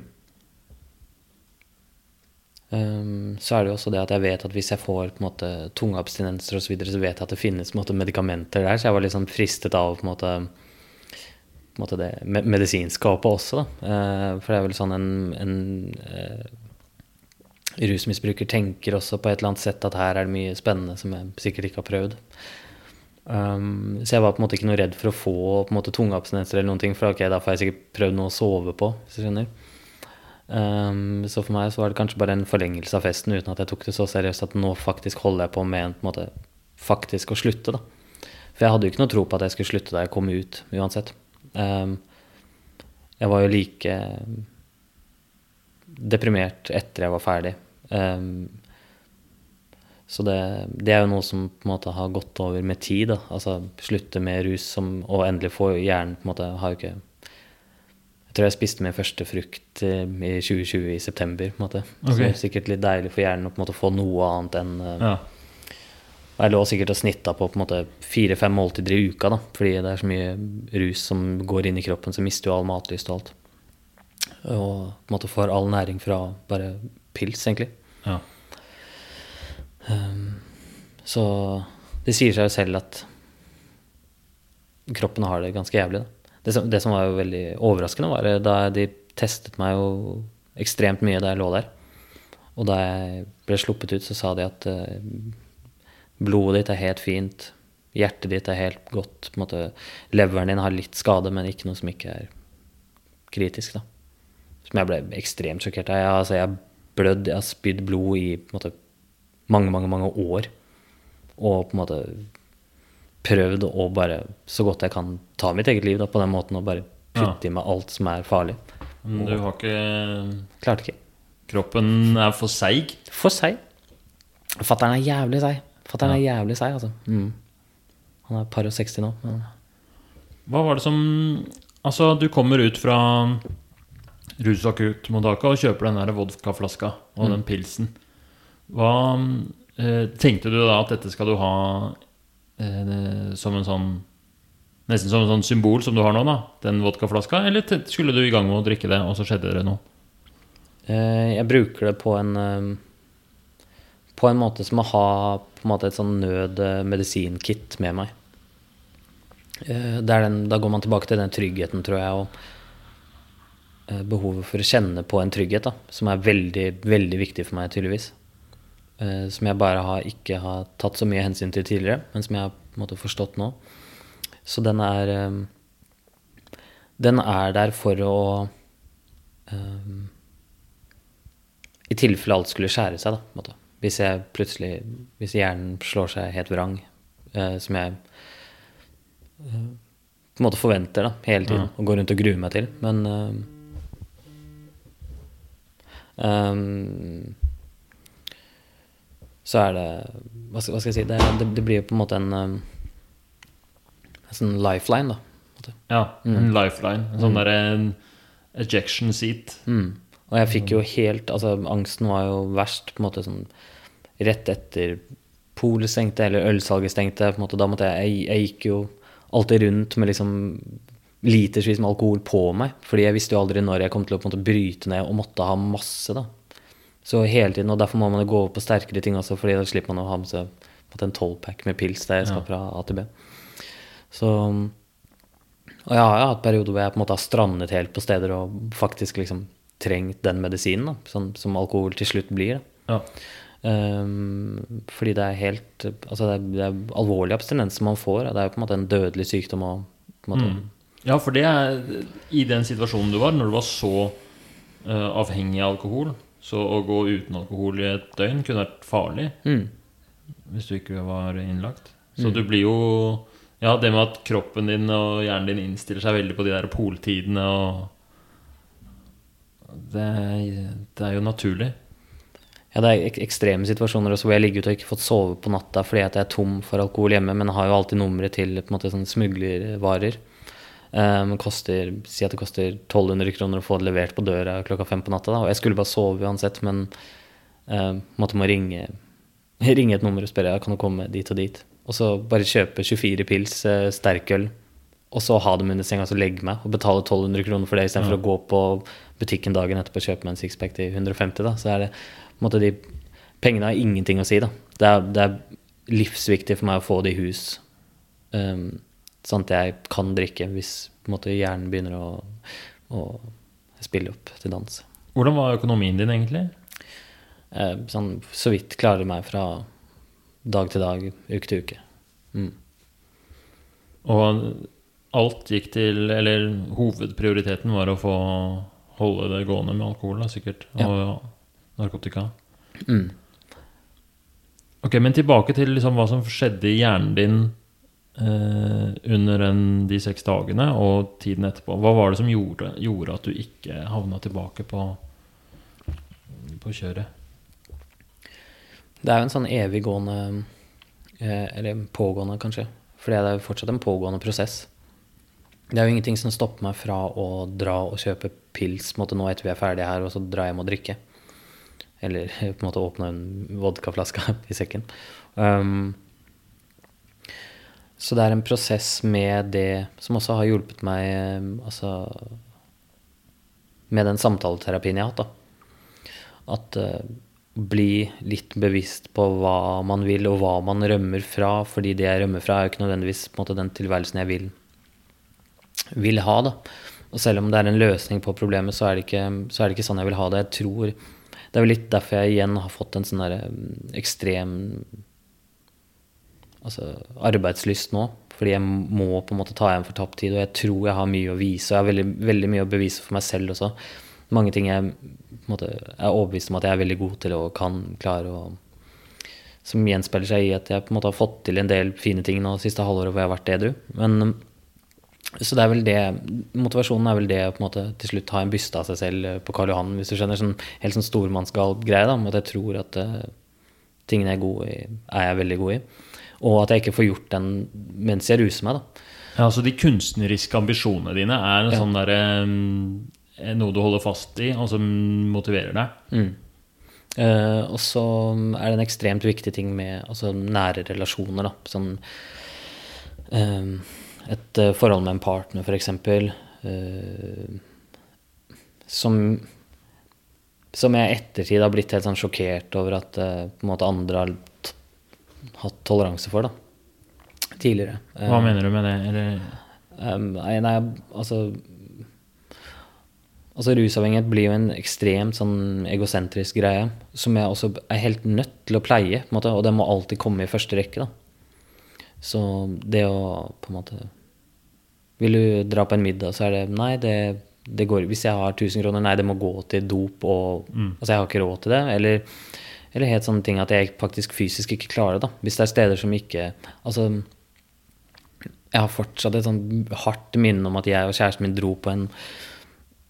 Um, så er det jo også det at jeg vet at hvis jeg får på en måte tunge abstinenser osv., så, videre, så vet jeg at det finnes på en måte, medikamenter der. Så jeg var sånn fristet av på en måte, på en måte det med, medisinskapet også. Da. Uh, for det er vel sånn en, en eh, rusmisbruker tenker også på et eller annet sett at her er det mye spennende som jeg sikkert ikke har prøvd. Um, så jeg var på en måte ikke noe redd for å få på en måte tunge abstinenser eller noen ting, for ok, da får jeg sikkert prøvd noe å sove på, hvis du skjønner. Um, så for meg så var det kanskje bare en forlengelse av festen uten at jeg tok det så seriøst at nå faktisk holder jeg på med en, på en måte faktisk å slutte, da. For jeg hadde jo ikke noe tro på at jeg skulle slutte da jeg kom ut, uansett. Um, jeg var jo like deprimert etter jeg var ferdig. Um, så det, det er jo noe som på en måte har gått over med tid. Da. Altså slutte med rus som, og endelig få hjernen på en måte har jo ikke Jeg tror jeg spiste min første frukt i 2020 i september. på en måte. Så det er sikkert litt deilig for hjernen å på en måte få noe annet enn eh, Ja. Jeg lå sikkert og snitta på på måte fire-fem måltider i uka, da, fordi det er så mye rus som går inn i kroppen, så mister du all matlyst og alt. Og på en måte får all næring fra bare pils, egentlig. Ja. Så det sier seg jo selv at kroppen har det ganske jævlig. Da. Det, som, det som var jo veldig overraskende, var da de testet meg jo ekstremt mye da jeg lå der. Og da jeg ble sluppet ut, så sa de at eh, blodet ditt er helt fint, hjertet ditt er helt godt. På en måte, leveren din har litt skade, men ikke noe som ikke er kritisk. da. Som jeg ble ekstremt sjokkert av. Jeg, altså, jeg blødd, jeg har spydd blod i måte, mange, mange, mange år. Og på en måte prøvd å bare så godt jeg kan ta mitt eget liv da, på den måten og bare putte i meg alt som er farlig. Men du har ikke Klarte ikke. Kroppen er for seig. For seig. Fatter'n er jævlig seig. Fatter'n er jævlig seig, altså. Mm. Han er par og 60 nå. Men... Hva var det som Altså, du kommer ut fra rusakuttmottaket og kjøper den der vodkaflaska og den pilsen. Hva eh, Tenkte du da at dette skal du ha eh, som en sånn Nesten som en sånn symbol som du har nå, da? Den vodkaflaska? Eller skulle du i gang med å drikke det, og så skjedde det noe? Eh, jeg bruker det på en eh, På en måte som å ha på en måte et sånn nød-medisinkit med meg. Eh, den, da går man tilbake til den tryggheten, tror jeg, og behovet for å kjenne på en trygghet, da, som er veldig, veldig viktig for meg, tydeligvis. Eh, som jeg bare har, ikke har tatt så mye hensyn til tidligere, men som jeg har på en måte forstått nå. Så den er eh, Den er der for å eh, i tilfelle alt skulle skjære seg, da. Hvis jeg plutselig Hvis hjernen slår seg helt vrang, eh, som jeg eh, på en måte forventer da, hele tiden, og går rundt og gruer meg til. Men ehm, Så er det Hva skal, hva skal jeg si? Det, det, det blir jo på en måte en, eh, en sånn lifeline, da. Ja, en en lifeline. En sånn derre en ejection seat. Mm. Og jeg fikk jo helt Altså, angsten var jo verst på en måte sånn rett etter polet stengte, eller ølsalget stengte. på en måte, Da måtte jeg Jeg, jeg gikk jo alltid rundt med liksom litersvis med alkohol på meg. Fordi jeg visste jo aldri når jeg kom til å måte bryte ned og måtte ha masse. da. Så hele tiden, og Derfor må man jo gå over på sterkere ting også, fordi da slipper man å ha med seg måte en tolvpack med pils der jeg skal Ja. fra A til B. Så Og jeg har jo hatt perioder hvor jeg på en måte har strandet helt på steder og faktisk liksom trengt den medisinen, da, som, som alkohol til slutt blir. Da. Ja. Um, fordi det er helt Altså det er, det er alvorlig abstinens man får. Det er jo på en måte en dødelig sykdom og på en måte, Ja, for det er i den situasjonen du var, når du var så uh, avhengig av alkohol, så å gå uten alkohol i et døgn kunne vært farlig mm. hvis du ikke var innlagt. Så du blir jo Ja, det med at kroppen din og hjernen din innstiller seg veldig på de der poltidene og det, det er jo naturlig. Ja, det er ek ekstreme situasjoner også hvor jeg ligger ute og ikke fått sove på natta fordi at jeg er tom for alkohol hjemme, men har jo alltid nummeret til på en måte sånn smuglervarer. Um, koster, si at det koster 1200 kroner å få det levert på døra klokka fem på natta. Da. Og jeg skulle bare sove uansett, men uh, måtte må ringe, ringe et nummer og spørre kan du komme dit og dit. Og så bare kjøpe 24 pils uh, sterkøl, og så ha dem under senga og legge meg og betale 1200 kroner for det istedenfor Ja. å gå på butikken dagen etterpå og kjøpe meg en sixpack til 150. Da. Så er det måtte de Pengene har ingenting å si, da. Det er, det er livsviktig for meg å få det i hus. Um, sånn at jeg kan drikke hvis måte, hjernen begynner å, å spille opp til dans. Hvordan var økonomien din egentlig? Eh, sånn så vidt klarer meg fra dag til dag, uke til uke. Mm. Og alt gikk til Eller hovedprioriteten var å få holde det gående med alkohol, da, sikkert. Ja. Og narkotika. Mm. Ok, men tilbake til liksom hva som skjedde i hjernen din under den, de seks dagene og tiden etterpå. Hva var det som gjorde, gjorde at du ikke havna tilbake på, på kjøret? Det er jo en sånn eviggående eh, Eller pågående, kanskje. For det er jo fortsatt en pågående prosess. Det er jo ingenting som stopper meg fra å dra og kjøpe pils en måte nå etter vi er ferdige her, og så dra hjem og drikke. Eller på en måte åpne en vodkaflaske i sekken. Um, så det er en prosess med det som også har hjulpet meg eh, altså, med den samtaleterapien jeg har hatt. At uh, bli litt bevisst på hva man vil, og hva man rømmer fra. Fordi det jeg rømmer fra, er jo ikke nødvendigvis måte, den tilværelsen jeg vil, vil ha. da. Og selv om det er en løsning på problemet, så er, det ikke, så er det ikke sånn jeg vil ha det. Jeg tror, Det er vel litt derfor jeg igjen har fått en sånn mm, ekstrem altså, arbeidslyst nå. Fordi jeg må på en måte ta igjen for tapt tid, og jeg tror jeg har mye å vise. Og jeg har veldig, veldig mye å bevise for meg selv også. Mange ting jeg måte, er overbevist om at jeg er veldig god til og kan klare. Og, som gjenspeiler seg i at jeg på en måte har fått til en del fine ting nå siste halvåret hvor jeg har vært edru. Men så det er vel det Motivasjonen er vel det å på en måte til slutt ha en byste av seg selv på Karl Johan, hvis du skjønner. Sånn helt sånn stormannsgal greie, da. med at jeg tror at uh, tingene jeg er god i, er jeg veldig god i. Og at jeg ikke får gjort den mens jeg ruser meg, da. Ja, Så De kunstneriske ambisjonene dine er en Ja. sånn der, um, Noe du holder fast i, og som motiverer deg. Mm. Uh, og så er det en ekstremt viktig ting med altså, nære relasjoner. Da. Sånn, eh, et forhold med en partner, f.eks. Uh, som som jeg i ettertid har blitt helt sånn sjokkert over at uh, på en måte andre har hatt toleranse for. da, Tidligere. Hva Eh, mener du med det? Eller, Um, nei, nei, altså Altså Rusavhengighet blir jo en ekstremt sånn egosentrisk greie som jeg også er helt nødt til å pleie, på en måte, og det må alltid komme i første rekke. da. Så det å på en måte Vil du dra på en middag, så er det Nei, det, det går Hvis jeg har 1000 kroner, nei, det må gå til dop og Altså, jeg har ikke råd til det. Eller, eller helt sånne ting at jeg faktisk fysisk ikke klarer det. Hvis det er steder som ikke Altså jeg har fortsatt et sånn hardt minne om at jeg og kjæresten min dro på en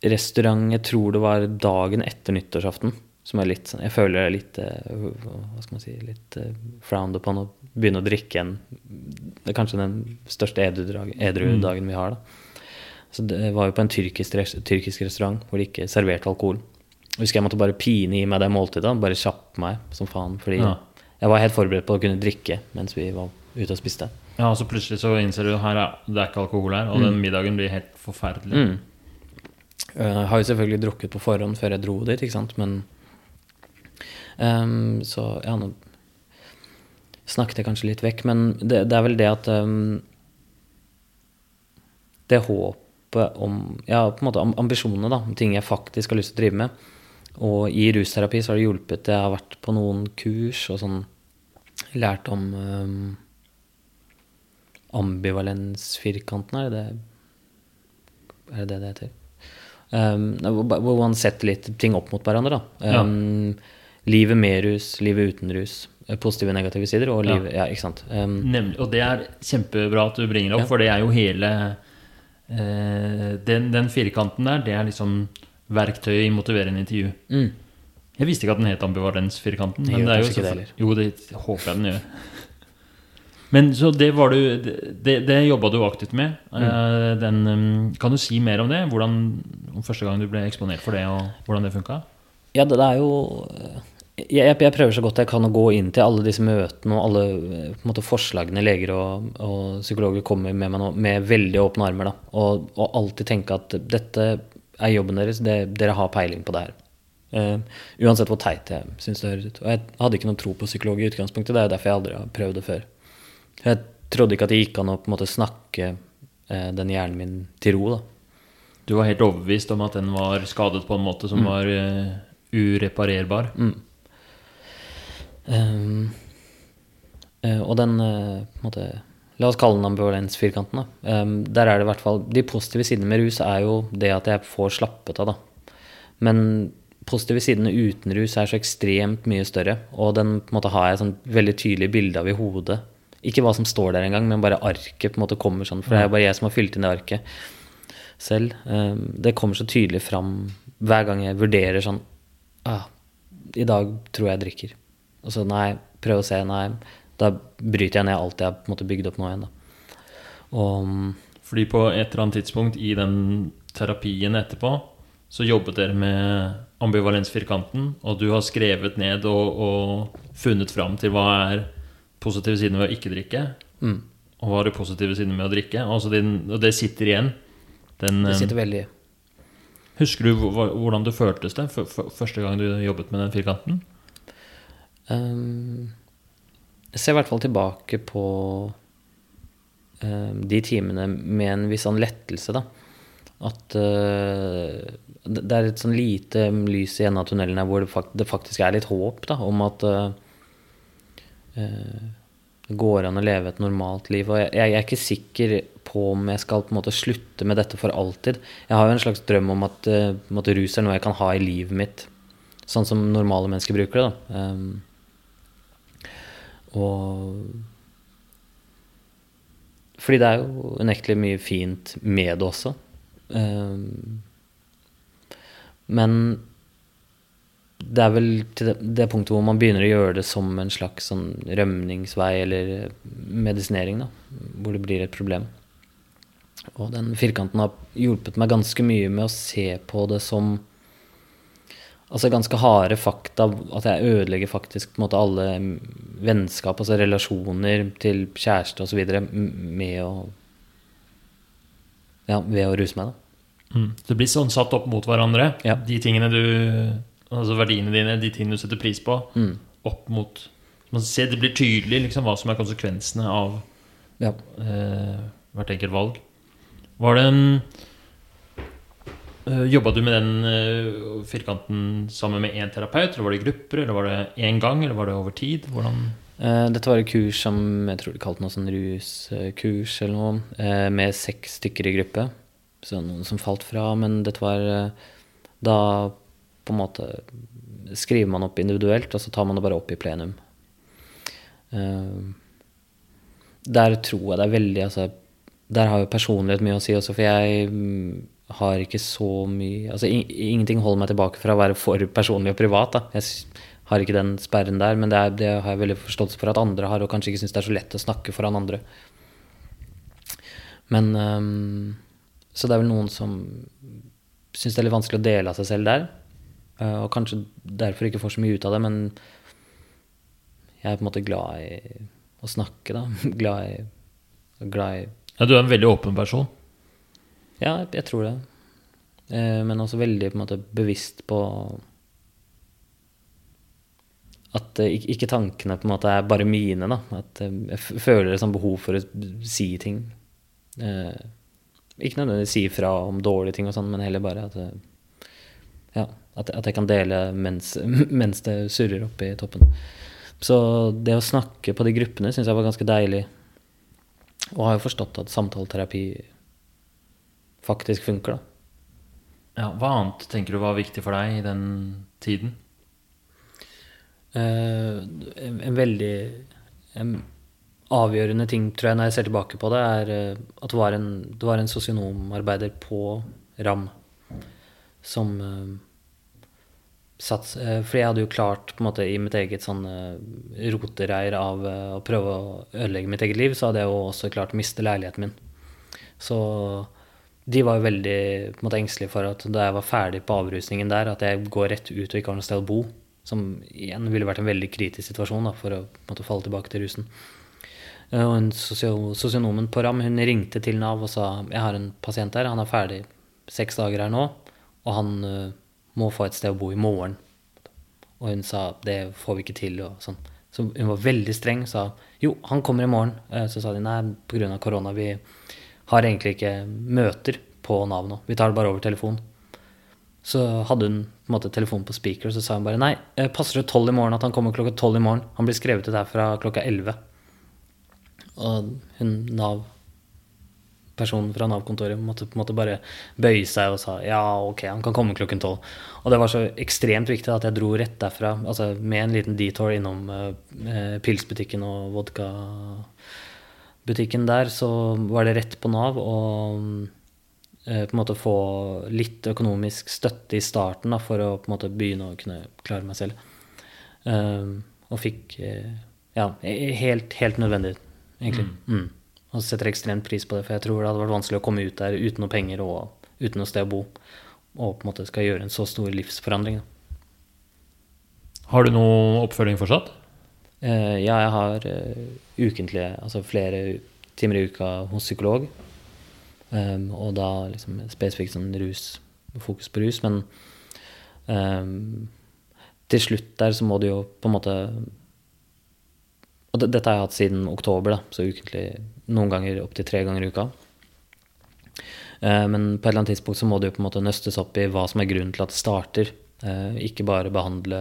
restaurant, jeg tror det var dagen etter nyttårsaften, som er litt sånn Jeg føler det er litt eh, Hva skal man si Litt eh, frowned upon å begynne å drikke en Det er kanskje den største edru- edru-dagen vi har, da. Så det var jo på en tyrkisk, tyrkisk restaurant hvor de ikke serverte alkohol. Husker jeg måtte bare pine i meg det måltidet, bare kjappe meg som faen. Fordi Ja. jeg var helt forberedt på å kunne drikke mens vi var ute og spiste. ja, og så plutselig så innser du her er, det er ikke alkohol her, og den middagen blir helt forferdelig. Mm. Jeg har jo selvfølgelig drukket på forhånd før jeg dro dit, ikke sant, men um, Så ja, nå snakket jeg kanskje litt vekk, men det, det er vel det at um, Det håpet om Ja, på en måte ambisjonene, da. Ting jeg faktisk har lyst til å drive med. Og i rusterapi så har det hjulpet. Jeg har vært på noen kurs og sånn lært om um, ambivalensfirkanten, er det Er det det det heter? Um, hvor man setter litt ting opp mot hverandre, da. Um, ja. Livet med rus, livet uten rus. Eh, positive og negative sider. Og, liv, ja. ja? Um, Nemlig, og det er kjempebra at du bringer opp, for det er jo hele uh, den, den, firkanten der, det er liksom verktøyet i motiverende intervju. Mm. Jeg visste ikke at den het ambivalensfirkanten. Men det er jo, så, det jo, det håper jeg den gjør. Men så det var du Det, det jobba du aktivt med. Mm. Uh, den, um, kan du si mer om det? Hvordan, om første gang du ble eksponert for det, og hvordan det funka? Ja, det, det er jo jeg, jeg, prøver så godt jeg kan å gå inn til alle disse møtene og alle eh, måte, forslagene leger og, og, psykologer kommer med meg nå, med veldig åpne armer. Da. Og, og, alltid tenke at dette er jobben deres, det, dere har peiling på det her. Uh, uansett hvor teit jeg syns det høres ut. Og jeg hadde ikke noen tro på psykolog i utgangspunktet, det er derfor jeg aldri har prøvd det før. Jeg trodde ikke at det gikk an å på en måte snakke uh, den hjernen min til ro. Da. Du var helt overbevist om at den var skadet på en måte som mm. var uh, ureparerbar? Mm. Uh, og den uh, måte, La oss kalle den ambivalensfirkanten. Um, der er det i hvert fall De positive sidene med rus er jo det at jeg får slappet av. Da. Men positive sidene uten rus er så ekstremt mye større. Og den på en måte, har jeg sånn veldig tydelig bilde av i hodet. Ikke hva som står der engang, men bare arket på en måte kommer sånn. For det er bare jeg som har fylt inn det arket selv. Um, det kommer så tydelig fram hver gang jeg vurderer sånn ah, I dag tror jeg jeg drikker. Og så nei, prøv å se, nei. Da bryter jeg ned alt jeg har måte, bygd opp nå igjen. Da. Og, Fordi på et eller annet tidspunkt i den terapien etterpå, så jobbet dere med ambivalensfirkanten, og du har skrevet ned og, og funnet fram til hva er positive sider ved å ikke drikke, mm. og hva er det positive sider med å drikke. Altså din, og det sitter igjen. Den, det sitter veldig Husker du hvordan det føltes det første gang du jobbet med den firkanten? Um, jeg ser i hvert fall tilbake på uh, de timene med en viss sånn lettelse, da. At uh, det er et sånn lite lys i enden av tunnelen her hvor det, fakt det, faktisk er litt håp da, om at uh, det går an å leve et normalt liv. Og jeg, jeg, er ikke sikker på om jeg skal på en måte slutte med dette for alltid. Jeg har jo en slags drøm om at, uh, at rus er noe jeg kan ha i livet mitt. Sånn som normale mennesker bruker det. da. Um, og Fordi det er jo unektelig mye fint med det også. Um, men det er vel til det, det, punktet hvor man begynner å gjøre det som en slags sånn rømningsvei eller medisinering, da, hvor det blir et problem. Og den firkanten har hjulpet meg ganske mye med å se på det som altså ganske harde fakta. At jeg ødelegger faktisk måte alle vennskap, altså relasjoner til kjæreste osv. med å Ja, ved å ruse meg, da. Mm. Det blir sånn satt opp mot hverandre, ja. de tingene du Altså verdiene dine, de tingene du setter pris på, mm. opp mot man ser, Det blir tydelig liksom, hva som er konsekvensene av ja. eh, hvert enkelt valg. Var det en Jobba du med den uh, firkanten sammen med én terapeut? Eller var det grupper? Eller var det én gang? Eller var det over tid? Hvordan uh, dette var et kurs som jeg tror de kalte noe sånn ruskurs eller noe, med seks stykker i gruppe. Så noen som falt fra. Men dette var da på en måte skriver man opp individuelt, og så tar man det bare opp i plenum. der tror jeg det er veldig altså, Der har jo personlighet mye å si også, for jeg har ikke så mye Altså ingenting holder meg tilbake fra å være for personlig og privat. Da. Jeg har ikke den sperren der, men det, er, det har jeg veldig forståelse for at andre har, og kanskje ikke syns det er så lett å snakke foran andre. Men um, Så det er vel noen som syns det er litt vanskelig å dele av seg selv der. Uh, og kanskje derfor ikke får så mye ut av det, men jeg er på en måte glad i å snakke, da. glad i, glad i Ja, du er en veldig åpen person? Ja, jeg tror det. Eh, men også veldig på en måte bevisst på at eh, ikke tankene på en måte er bare mine. da, At eh, jeg føler et sånt behov for å si ting. Ikke nødvendigvis si fra om dårlige ting, og sånn, men heller bare at, ja, at jeg kan dele mens, mens det surrer oppe i toppen. Så det å snakke på de gruppene syns jeg var ganske deilig. Og har jo forstått at samtaleterapi faktisk funker, da. Ja, hva annet tenker du var viktig for deg i den tiden? Uh, en, en veldig en avgjørende ting, tror jeg, når jeg ser tilbake på det, er eh, at det var en, det var en sosionomarbeider på RAM som uh, satt uh, Fordi jeg hadde jo klart på en måte i mitt eget sånn rotereir av å prøve å ødelegge mitt eget liv, så hadde jeg jo også klart å miste leiligheten min. Så de var jo veldig måte, engstelige for at da jeg var ferdig på avrusningen der, at jeg går rett ut og ikke har noe sted å bo. Som igjen ville vært en veldig kritisk situasjon da, for å måte, falle tilbake til rusen. Eh, Og en sosionomen på RAM hun ringte til Nav og sa jeg har en pasient der, han er ferdig seks dager her nå, og han uh, må få et sted å bo i morgen. Og hun sa det får vi ikke til. og sånn. Så hun var veldig streng, sa jo, han kommer i morgen. Eh, Så sa de nei, pga. korona, vi har egentlig ikke møter på Nav nå. Vi tar det bare over telefon. Så hadde hun på en måte telefonen på speaker, og så sa hun bare nei, eh, passer det tolv i morgen at han kommer klokka tolv i morgen? Han blir skrevet ut her fra klokka elleve. Og hun Nav personen fra Nav-kontoret måtte på en måte bare bøye seg og sa ja, ok, han kan komme klokken tolv. Og det var så ekstremt viktig at jeg dro rett derfra, altså med en liten detour innom eh, eh, pilsbutikken og vodkabutikken der, så var det rett på Nav å eh, på en måte få litt økonomisk støtte i starten da, for å på en måte begynne å kunne klare meg selv. Eh, og fikk eh, ja, helt, helt nødvendig, egentlig. Mm. Og setter ekstremt pris på det, for jeg tror det hadde vært vanskelig å komme ut der uten noe penger og uten noe sted å bo. Og på en måte skal gjøre en så stor livsforandring. Da. Har du noe oppfølging fortsatt? Eh, ja, jeg har eh, ukentlige, altså flere timer i uka hos psykolog. Um, og da liksom spesifikt sånn rus, fokus på rus. Men um, til slutt der så må du jo på en måte Og det, dette har jeg hatt siden oktober, da, så ukentlig noen ganger opptil tre ganger i uka. Eh, men på et eller annet tidspunkt så må det jo på en måte nøstes opp i hva som er grunnen til at det starter. Eh, ikke bare behandle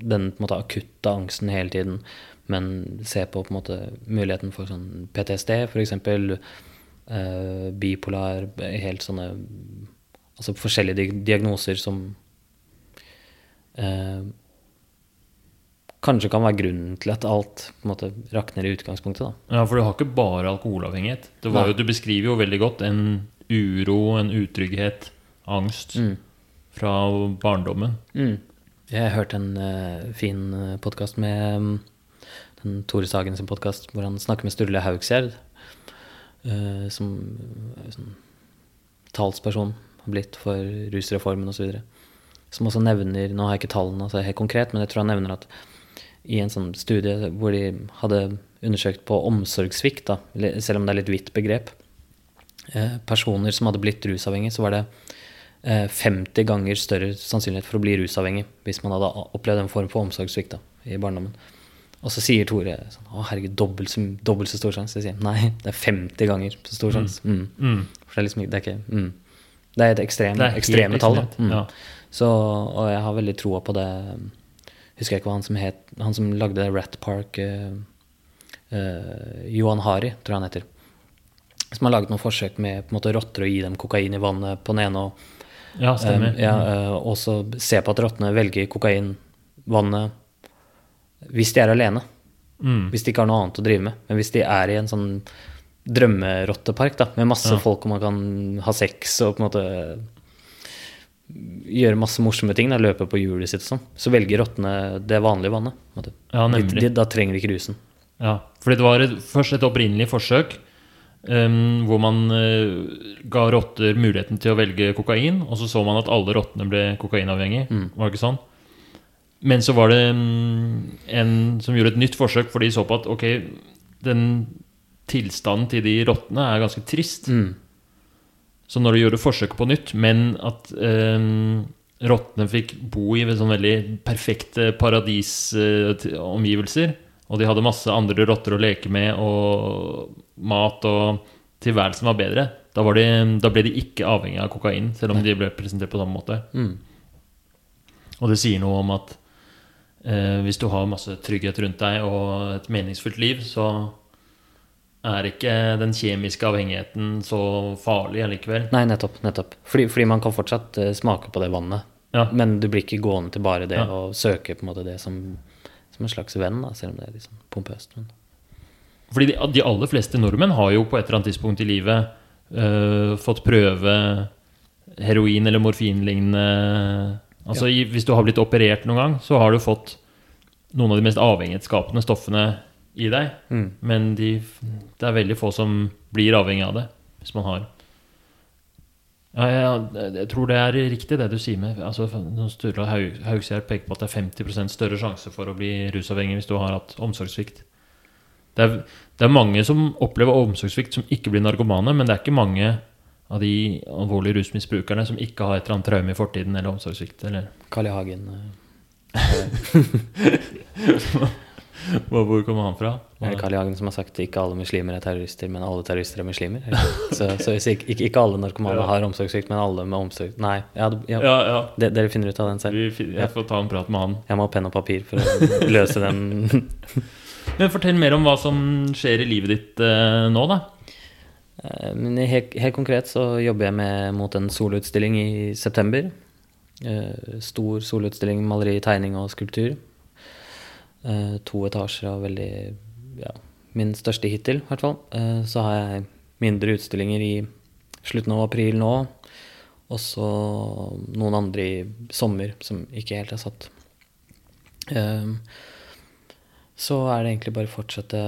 den måte akutte angsten hele tiden, men se på på måte muligheten for sånn PTSD, f.eks. Eh, bipolar, helt sånne Altså forskjellige diagnoser som eh, kanskje kan være grunnen til at alt måte rakner i utgangspunktet. da. Ja, for du har ikke bare alkoholavhengighet. Det var jo, du beskriver jo veldig godt en uro, en utrygghet, angst Mm. Fra barndommen. Mm. Jeg hørte en uh, fin podkast med um, den Tore Sagen sin podkast, hvor han snakker med Sturle Haugsgjerd, uh, som uh, sånn, talsperson har blitt for rusreformen osv. Som også nevner Nå har jeg ikke tallene altså helt konkret, men jeg tror han nevner at i en sånn studie hvor de hadde undersøkt på omsorgssvikt, selv om det er litt vidt begrep, eh, personer som hadde blitt rusavhengige, så var det eh, 50 ganger større sannsynlighet for å bli rusavhengig hvis man hadde opplevd en form for omsorgssvikt i barndommen. Og så sier Tore sånn Å, herregud, dobbelt dobbelt så stor sjanse. Jeg sier nei, det er 50 ganger så stor sjanse. Mm. Mm. For det er liksom Det er, ikke, mm. det er et ekstrem, er ekstreme tall. Mm. ja. Så, og jeg har veldig troa på det Husker jeg ikke hva han som het Han som lagde Rat Park uh, uh, Johan Hari, tror jeg han heter. Som har laget noen forsøk med på en måte rotter og gi dem kokain i vannet på den ene. Og, Ja, stemmer. Um, ja, eh, og så se på at rottene velger kokain vannet hvis de er alene. Mm. Hvis de ikke har noe annet å drive med. Men hvis de er i en sånn drømmerottepark da, med masse Ja. folk og man kan ha sex og på en måte gjøre masse morsomme ting, da, løpe på hjulet sitt og sånn, så velger rottene det vanlige vannet. Ja, De, de, da trenger de ikke rusen. Ja, fordi det var et, først et opprinnelig forsøk em, hvor man uh, ga rotter muligheten til å velge kokain, og så så man at alle rottene ble kokainavhengige. Mm. Var det ikke sånn? Men så var det um, en som gjorde et nytt forsøk, for de så på at ok, den tilstanden til de rottene er ganske trist. Mm. Så når de gjorde forsøket på nytt, men at um, rottene fikk bo i sånn veldig perfekte paradisomgivelser. Og de hadde masse andre rotter å leke med, og mat og tilværelsen var bedre. Da, var de, da ble de ikke avhengig av kokain, selv om de ble presentert på samme måte. Mm. Og det sier noe om at eh, hvis du har masse trygghet rundt deg og et meningsfullt liv, så er ikke den kjemiske avhengigheten så farlig allikevel. Nei, nettopp. nettopp. Fordi, fordi man kan fortsatt eh, smake på det vannet. Ja. Men du blir ikke gående til bare det Ja. og søke på en måte det som, som en slags venn, da, selv om det er liksom pompøst. Men. Fordi de, de aller fleste nordmenn har jo på et eller annet tidspunkt i livet øh, fått prøve heroin eller morfinlignende Altså i, Hvis du har blitt operert noen gang, så har du fått noen av de mest avhengighetsskapende stoffene i deg. Mm. Men de, det er veldig få som blir avhengig av det, hvis man har ja, jeg, Jeg tror det er riktig, det du sier med altså, Sturla Haug- Haugsgjerd peker på at det er 50% større sjanse for å bli rusavhengig hvis du har hatt omsorgssvikt. Det er, det er mange som opplever omsorgssvikt som ikke blir narkomane, men det er ikke mange av de alvorlige rusmisbrukerne som ikke har et eller annet traume i fortiden eller omsorgssvikt. Eller Carl I. Hagen eh, Hva- hvor kommer han fra? Er det Carl I. Hagen som har sagt at ikke alle muslimer er terrorister, men alle terrorister er muslimer? Så, så ikke, ikke, alle narkomane Ja. har omsorgssvikt, men alle med omsorg Nei, ja, ja, det- dere finner ut av den selv. Vi, jeg får ta en prat med han. Jeg må ha penn og papir for å løse den. Men fortell mer om hva som skjer i livet ditt eh, nå, da. Eh, Men helt, helt konkret så jobber jeg med, mot en solutstilling i september. Eh, Stor solutstilling maleri, tegning og skulptur. Eh, To etasjer og veldig ja, min største hittil, i hvert fall. Eh, Så har jeg mindre utstillinger i slutten av april nå. Og så noen andre i sommer som ikke helt er satt. Eh, Så er det egentlig bare å fortsette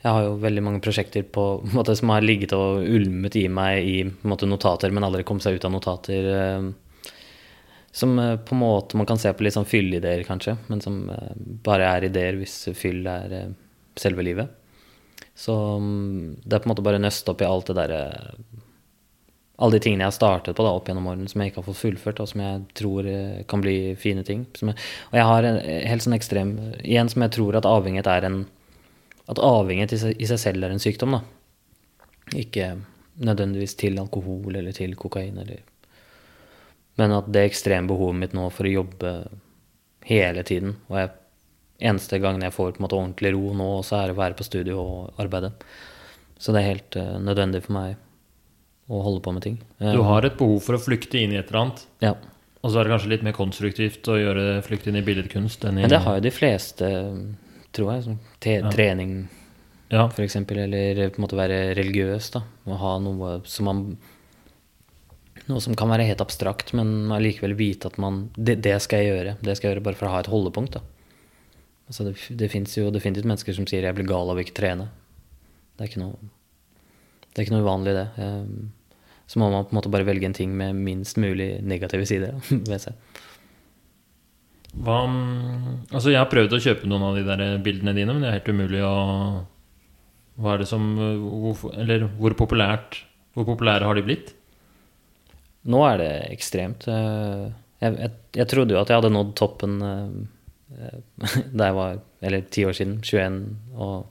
Jeg har jo veldig mange prosjekter på, måte, som har ligget og ulmet i meg i måte, notater, men aldri kommet seg ut av notater. eh, Som eh, på en måte man kan se på litt sånn fylleideer, kanskje, men som eh, bare er ideer hvis fyll er eh, selve livet. Så mm, det er på en måte bare nøst opp i alt det derre Alle de tingene jeg har startet på da, opp gjennom årene som jeg ikke har fått fullført, og som jeg tror eh, kan bli fine ting. Jeg, og jeg har en eh, helt sånn ekstrem Igjen som jeg tror at avhengighet er en At avhengighet i seg, i seg selv er en sykdom, da. Ikke nødvendigvis til alkohol eller til kokain eller Men at det ekstreme behovet mitt nå for å jobbe hele tiden Og jeg, eneste gangen jeg får på en måte ordentlig ro nå, så er det å være på studio og arbeide. Så det er helt uh, nødvendig for meg å holde på med ting. Du har et behov for å flykte inn i et eller annet. Ja. Og så er det kanskje litt mer konstruktivt å gjøre flykte inn i billedkunst enn i Men det har jo de fleste, tror jeg. Som. Trening, Ja. eksempel, eller på en måte være religiøs, da. Å ha noe som man Noe som kan være helt abstrakt, men allikevel vite at man det, det skal jeg gjøre. Det skal jeg gjøre bare for å ha et holdepunkt, da. Altså det det fins jo definitivt mennesker som sier 'jeg blir gal av å ikke trene'. Det er ikke noe Det er ikke noe uvanlig, det. Ehm, Så må man på en måte bare velge en ting med minst mulig negative sider ved seg. Hva, mm, altså jeg har prøvd å kjøpe noen av de der bildene dine, men det er helt umulig å Hva er det som hvor, Eller hvor populært Hvor populære har de blitt? Nå er det ekstremt. Eh, Jeg, jeg, jeg trodde jo at jeg hadde nådd toppen eh, eh, da jeg var Eller ti år siden. 21. Og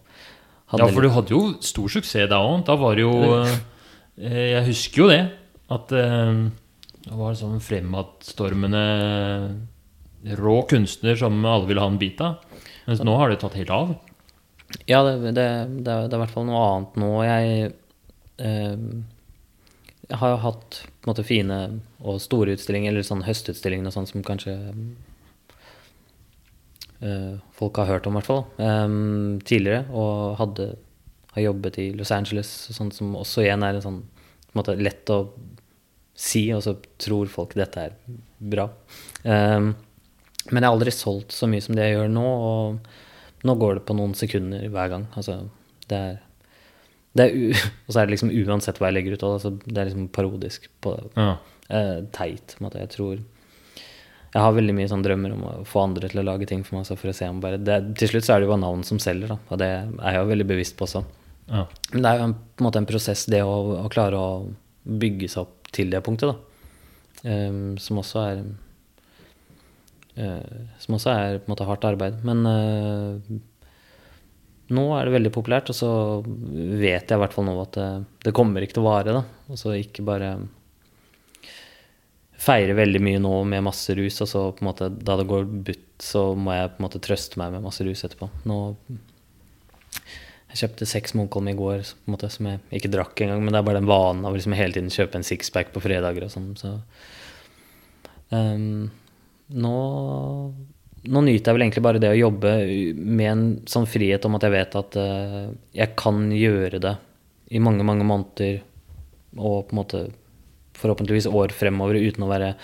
hadde Ja, for du hadde jo stor suksess da òg. Da var det jo Jeg husker jo det. At eh, det var sånn fremadstormende rå kunstner som alle ville ha en bit av. Mens nå har det tatt helt av. Ja, det, det, det, er, i hvert fall noe annet nå. Jeg, eh, jeg har jo hatt måte fine og store utstillinger, eller sånn høstutstillinger og sånn som kanskje eh, folk har hørt om, i hvert fall, eh, tidligere. Og hadde, har jobbet i Los Angeles, sånt som også igjen er en sånn måte lett å si, og så tror folk dette er bra. Um, men jeg har aldri solgt så mye som det jeg gjør nå. og nå går det på noen sekunder hver gang. Altså, det er, det er Og så er det liksom uansett hva jeg legger ut. Altså, det er liksom parodisk på Ja. uh, teit. på. Jeg tror Jeg har veldig mye sånn drømmer om å få andre til å lage ting for meg. For å se om bare det, Til slutt så er det jo bare navn som selger, da. Og det er jeg jo veldig bevisst på også. Ja. Det er jo en, på en måte en prosess, det å, å klare å bygge seg opp til det punktet, da. Um, som også er uh, som også er på en måte hardt arbeid. Men uh, nå er det veldig populært, og så vet jeg i hvert fall nå at det, det kommer ikke til å vare. da. så ikke bare feire veldig mye nå med masse rus, og så på en måte da det går butt, så må jeg på en måte trøste meg med masse rus etterpå. Nå jeg kjøpte seks Munkholm i går måte, som jeg ikke drakk engang. Men det er bare den vanen av liksom hele tiden kjøpe en sixpack på fredager og sånn. Så um, nå, nå nyter jeg vel egentlig bare det å jobbe med en sånn frihet om at jeg vet at uh, jeg kan gjøre det i mange, mange måneder og på en måte forhåpentligvis år fremover uten å være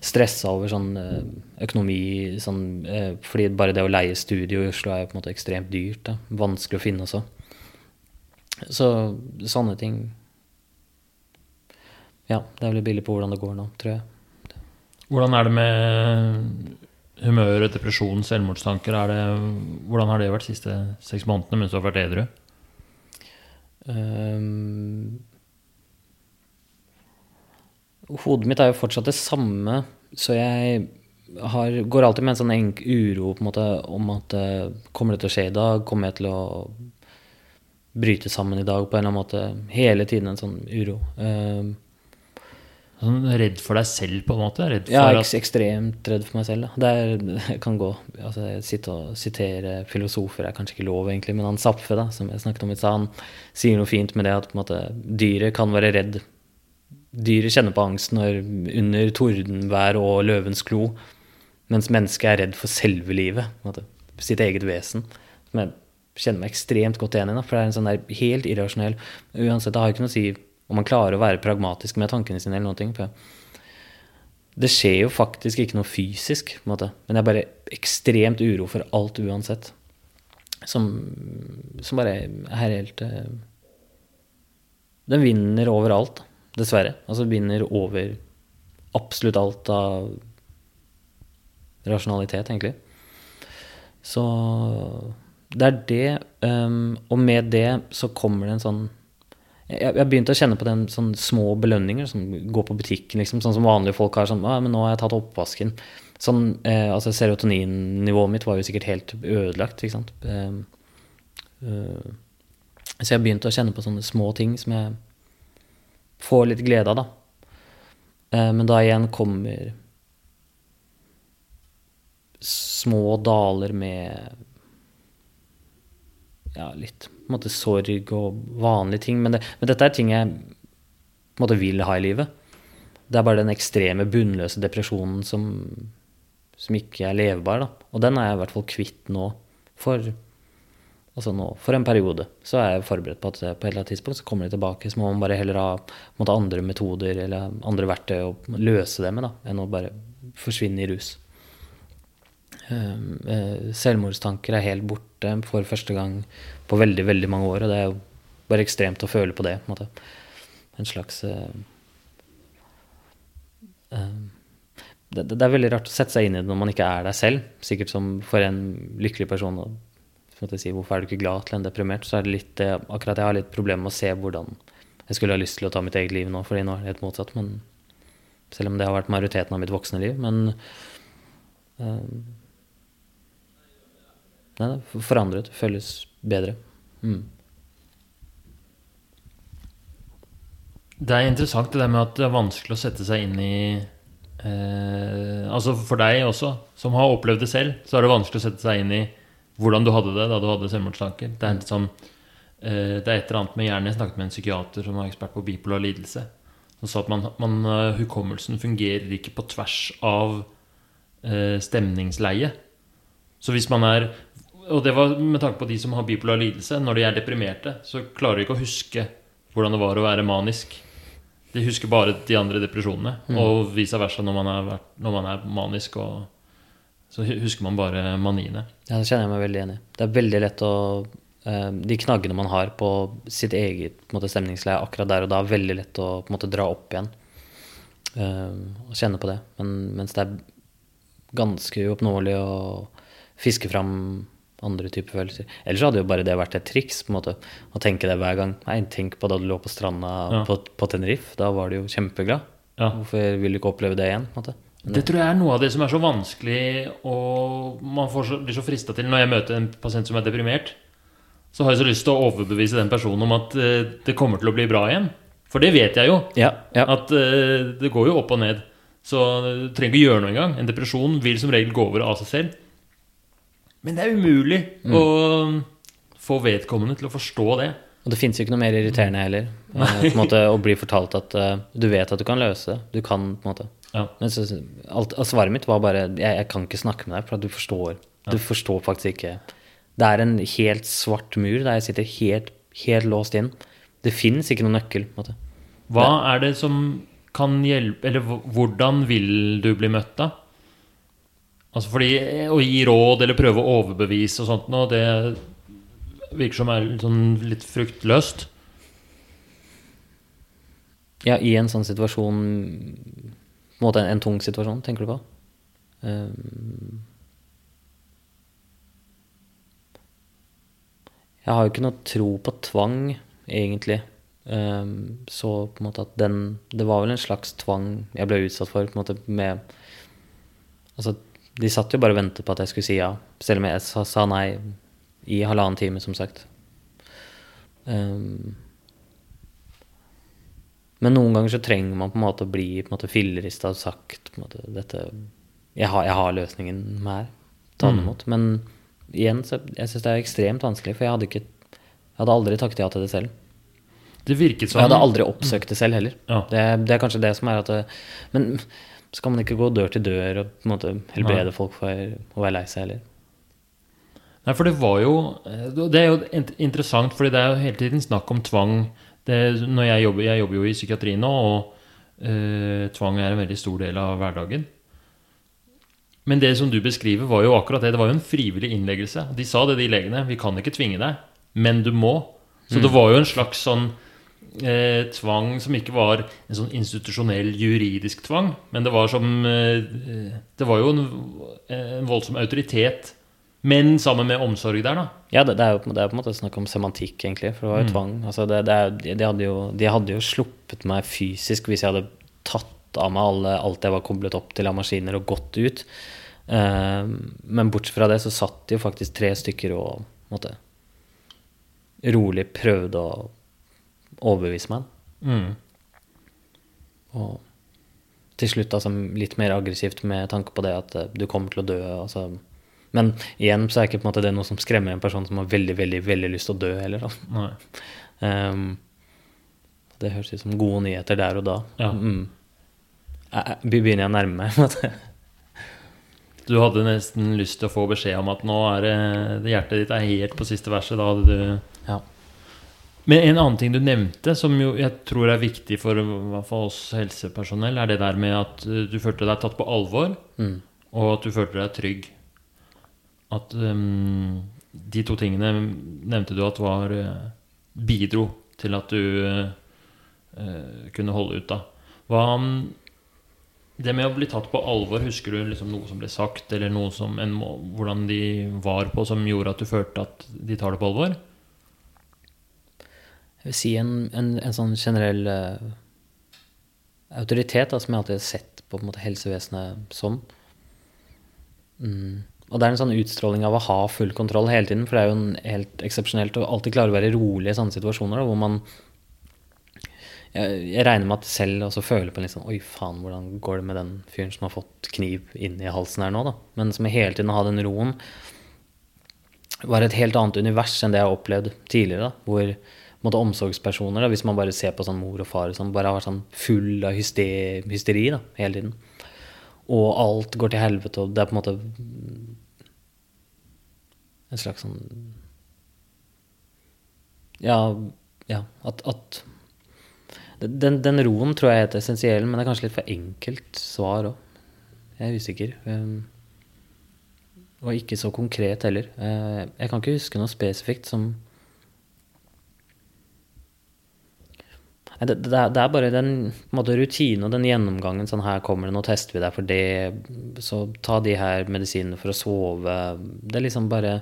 stressa over sånn eh, økonomi sånn, eh, Fordi bare det å leie studio i Oslo er på en måte ekstremt dyrt. Da. Vanskelig å finne også. Så sånne ting Ja, det er veldig billig på hvordan det går nå, tror jeg. Hvordan er det med humør, depresjon, selvmordstanker? Det, hvordan har det vært de siste seks månedene mens du har vært edru? Um, hodet mitt er jo fortsatt det samme, så jeg har, går alltid med en sånn enk uro på en måte, om at uh, kommer det til å skje i dag? Kommer jeg til å bryte sammen i dag på en eller annen måte? Hele tiden en sånn uro. Uh, sånn redd for deg selv, på en måte? ja, ek ekstremt redd for meg selv. Da. Det, kan gå altså, sitter og siterer filosofer er kanskje ikke lov, egentlig, men han Zapfe, da, som jeg snakket om i stad, han sier noe fint med det at måte, dyret kan være redd Dyret kjenner på angst når, under tordenvær og løvens klo, mens mennesket er redd for selve livet, sitt eget vesen. Som jeg kjenner meg ekstremt godt igjen i, for det er en sånn der helt irrasjonell Uansett, det har ikke noe å si om man klarer å være pragmatisk med tankene sine, eller noe. For det skjer jo faktisk ikke noe fysisk, men det er bare ekstremt uro for alt uansett. Som, som bare er helt uh, Den vinner overalt. Dessverre. Altså vinner over absolutt alt av rasjonalitet, egentlig. Så det er det. Um, og med det så kommer det en sånn Jeg begynte begynt å kjenne på den sånn små belønninger. Som går på butikken, liksom, sånn som vanlige folk har. sånn, men 'Nå har jeg tatt oppvasken.' Sånn, eh, altså Serotoninnivået mitt var jo sikkert helt ødelagt. ikke sant? Um, uh, så jeg begynte å kjenne på sånne små ting som jeg får litt glede av, da. Eh, men da igjen kommer små daler med ja, litt på en måte sorg og vanlige ting. Men, det, men dette er ting jeg på en måte vil ha i livet. Det er bare den ekstreme, bunnløse depresjonen som, som ikke er levebar. Da. Og den er jeg i hvert fall kvitt nå. For Altså nå, for en periode så er jeg forberedt på at på et eller annet tidspunkt så kommer de tilbake. Så må man bare heller ha måtte, andre metoder eller andre verktøy å løse det med, da, enn å bare forsvinne i rus. Ehm, eh, selvmordstanker er helt borte for første gang på veldig, veldig mange år. Og det er jo bare ekstremt å føle på det. på En, en slags uh, uh, det, er veldig rart å sette seg inn i det når man ikke er der selv. Sikkert som for en lykkelig person si, hvorfor er du ikke glad til en deprimert, så er det litt akkurat jeg har litt problemer med å se hvordan jeg skulle ha lyst til å ta mitt eget liv nå, fordi nå er det helt motsatt. Men, selv om det har vært majoriteten av mitt voksne liv. Men uh, Nei, det forandret. Føles bedre. Mm. Det er interessant det der med at det er vanskelig å sette seg inn i eh, Altså for deg også, som har opplevd det selv, så er det vanskelig å sette seg inn i hvordan du hadde det da du hadde selvmordstanker. Det er, uh, det er et eller annet med hjernen. Jeg snakket med en psykiater som var ekspert på bipolar lidelse. Som sa at man, man, uh, hukommelsen fungerer ikke på tvers av uh, stemningsleie. Så hvis man er Og det var med tanke på de som har bipolar lidelse. Når de er deprimerte, så klarer de ikke å huske hvordan det var å være manisk. De husker bare de andre depresjonene. Mm. Og vice versa når man er, når man er manisk. og så husker man bare maniene. Ja, det kjenner jeg meg veldig enig i. Det er veldig lett å eh, De knaggene man har på sitt eget på måte, stemningsleie akkurat der og da, er veldig lett å måte, dra opp igjen. Uh, og kjenne på det. Men mens det er ganske uoppnåelig å fiske fram andre typer følelser. Ellers hadde jo bare det vært et triks på en måte, å tenke det hver gang. Nei, tenk på da du lå på stranda ja. på, på Tenerife. Da var du jo kjempeglad. Ja. Hvorfor vil du ikke oppleve det igjen? på en måte? Det tror jeg er noe av det som er så vanskelig og man får så, blir så frista til Når jeg møter en pasient som er deprimert, så har jeg så lyst til å overbevise den personen om at uh, det kommer til å bli bra igjen. For det vet jeg jo. Ja, ja. At uh, det går jo opp og ned. Så du trenger ikke gjøre noe engang. En depresjon vil som regel gå over av seg selv. Men det er umulig å få vedkommende til å forstå det. Og det fins jo ikke noe mer irriterende heller. eh, måte, å bli fortalt at uh, du vet at du kan løse det. Du kan, på en måte. Ja. Men så, alt, og svaret mitt var bare jeg, jeg kan ikke snakke med deg, for du forstår. Du forstår faktisk ikke. Det er en helt svart mur der jeg sitter helt, helt låst inn. Det fins ikke noen nøkkel. måte. Hva er det som kan hjelpe Eller hvordan vil du bli møtt, da? Altså fordi Å gi råd eller prøve å overbevise og sånt noe, det virker som er litt sånn litt fruktløst. Ja, i en sånn situasjon På en måte en, en tung situasjon, tenker du på? Um, jeg har jo ikke noe tro på tvang, egentlig. Um, så på en måte at den Det var vel en slags tvang jeg ble utsatt for, på en måte med Altså, de satt jo bare og ventet på at jeg skulle si ja, selv om jeg sa, sa nei i halvannen time, som sagt. Um, men noen ganger så trenger man på en måte å bli på en måte fillerista og sagt på en måte, dette, jeg, har, jeg har løsningen her. Ta den Mm. Men igjen, så jeg syns det er ekstremt vanskelig, for jeg hadde ikke jeg hadde aldri takket ja til det selv. Det virket sånn. som jeg hadde aldri oppsøkt det selv heller. Ja. Det, det er kanskje det som er at det, Men skal man ikke gå dør til dør og på en måte helbrede folk for å være lei seg heller? Nei, for det var jo Det er jo interessant, fordi det er jo hele tiden snakk om tvang. Det, når jeg, jobber, jeg jobber jo i psykiatri nå, og eh, tvang er en veldig stor del av hverdagen. Men det som du beskriver, var jo akkurat det. Det var jo en frivillig innleggelse. De sa det, de legene. Vi kan ikke tvinge deg, men du må. Så det var jo en slags sånn eh, tvang som ikke var en sånn institusjonell juridisk tvang, men det var som eh, Det var jo en, en voldsom autoritet, men sammen med omsorg der, da. Ja, det, det, er jo, det er på en måte snakk om semantikk, egentlig. For det var jo tvang. Altså, det, det er, de, hadde jo, de hadde jo sluppet meg fysisk hvis jeg hadde tatt av meg alle, alt jeg var koblet opp til av maskiner, og gått ut. Uh, men bortsett fra det så satt de jo faktisk tre stykker og måtte, rolig prøvde å overbevise meg. Mm. Og til slutt altså, litt mer aggressivt med tanke på det at eh, du kommer til å dø. Altså. Men igjen så er ikke måte det noe som skremmer en person som har veldig veldig, veldig lyst til å dø heller. Ehm, det høres ut som gode nyheter der og da. Ja. Mm. Jeg- jeg- Begynner jeg å nærme meg? på en måte. Du hadde nesten lyst til å få beskjed om at nå er det, det hjertet ditt er helt på siste verset. Da hadde du Ja. Men en annen ting du nevnte, som jo jeg tror er viktig for for oss helsepersonell, er det der med at eh, du følte deg tatt på alvor, Mm. og at du følte deg trygg. At um, de to tingene nevnte du at var eh, bidro til at du uh, kunne holde ut, da. Hva mm, Det med å bli tatt på alvor, husker du liksom noe som ble sagt, eller noe som en hvordan de var på, som gjorde at du følte at de tar det på alvor? Jeg vil si en, en, en sånn generell uh, autoritet da, som jeg alltid har sett på, på måte, helsevesenet som. Mm. Og det er en sånn utstråling av å ha full kontroll hele tiden. For det er jo helt eksepsjonelt å alltid klare å være rolig i sånne situasjoner da, hvor man jeg, jeg regner med at selv også føler på en litt sånn Oi, faen, hvordan går det med den fyren som har fått kniv inn i halsen her nå, da? Men som hele tiden har den roen. Var et helt annet univers enn det jeg har opplevd tidligere. da, Hvor måte, omsorgspersoner, da, hvis man bare ser på sånn mor og far, som bare har vært sånn full av hysteri, hysteri da, hele tiden. Og alt går til helvete, og det er på en måte en slags sånn Ja, ja at, at den, den roen tror jeg er essensiell, men det er kanskje litt for enkelt svar òg. Jeg er usikker. Um, og ikke så konkret heller. Eh, Jeg kan ikke huske noe spesifikt som det, det, er, bare den rutinen og den gjennomgangen. Sånn her kommer det, nå tester vi deg for det. Så ta de her medisinene for å sove. Det er liksom bare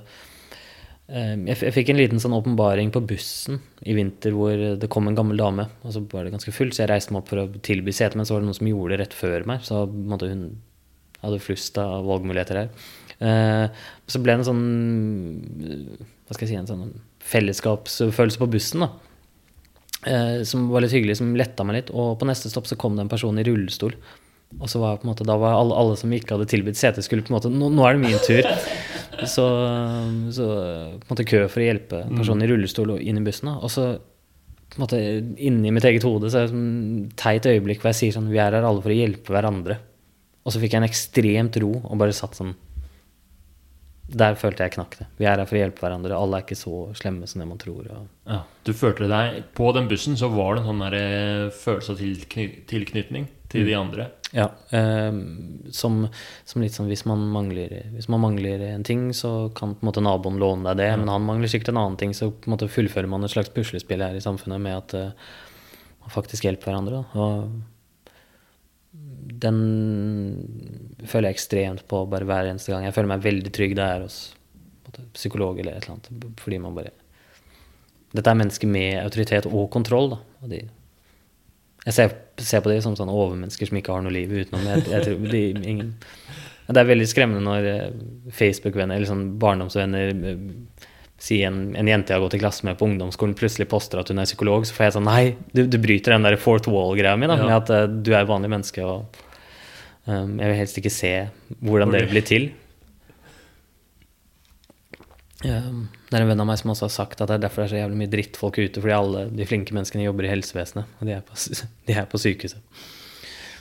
eh, jeg, jeg fikk en liten sånn åpenbaring på bussen i vinter hvor det kom en gammel dame. Og så var det ganske fullt, så jeg reiste meg opp for å tilby sete, men så var det noen som gjorde det rett før meg. Så måtte hun hadde flust av valgmuligheter her. Eh, så ble det en sånn Hva skal jeg si En sånn fellesskapsfølelse på bussen. da eh, Som var litt hyggelig, som letta meg litt. Og på neste stopp så kom det en person i rullestol. Og så var på en måte, da var alle, alle som ikke hadde tilbudt sete, skulle på en måte nå, nå er det min tur. Så, så på en måte kø for å hjelpe personen i rullestol og inn i bussen. Og så på en måte inni mitt eget hode så er det et teit øyeblikk hvor jeg sier sånn Vi er her alle for å hjelpe hverandre. Og så fikk jeg en ekstremt ro og bare satt sånn Der følte jeg knakk det. Vi er her for å hjelpe hverandre. Alle er ikke så slemme som det man tror. Ja, du følte deg På den bussen så var det en sånn der, eh, følelse av tilknytning til de andre. Ja. Eh, som, som litt sånn hvis man, mangler, hvis man mangler en ting, så kan på en måte naboen låne deg det. Men han mangler sikkert en annen ting, så på en måte fullfører man et slags puslespill her i samfunnet med at eh, man faktisk hjelper hverandre. Da. Og den føler jeg ekstremt på bare hver eneste gang. Jeg føler meg veldig trygg da jeg er hos psykolog eller et eller annet. Fordi man bare Dette er mennesker med autoritet og kontroll. Da. Og de, jeg ser, ser på dem som sånne overmennesker som ikke har noe liv utenom. Jeg, jeg tror de, ingen, det er veldig skremmende når eh, Facebook-venner eller sånn barndomsvenner sier en, en jente jeg har gått i klasse med på ungdomsskolen, plutselig poster at hun er psykolog, så får jeg sånn Nei, du, du bryter den der fourth wall-greia mi, da, Ja. med at uh, du er vanlig menneske, og um, jeg vil helst ikke se hvordan det blir til. Um, det er en venn av meg som også har sagt at det er derfor det er så jævlig mye drittfolk ute, fordi alle de flinke menneskene jobber i helsevesenet, og de er på, de er på sykehuset.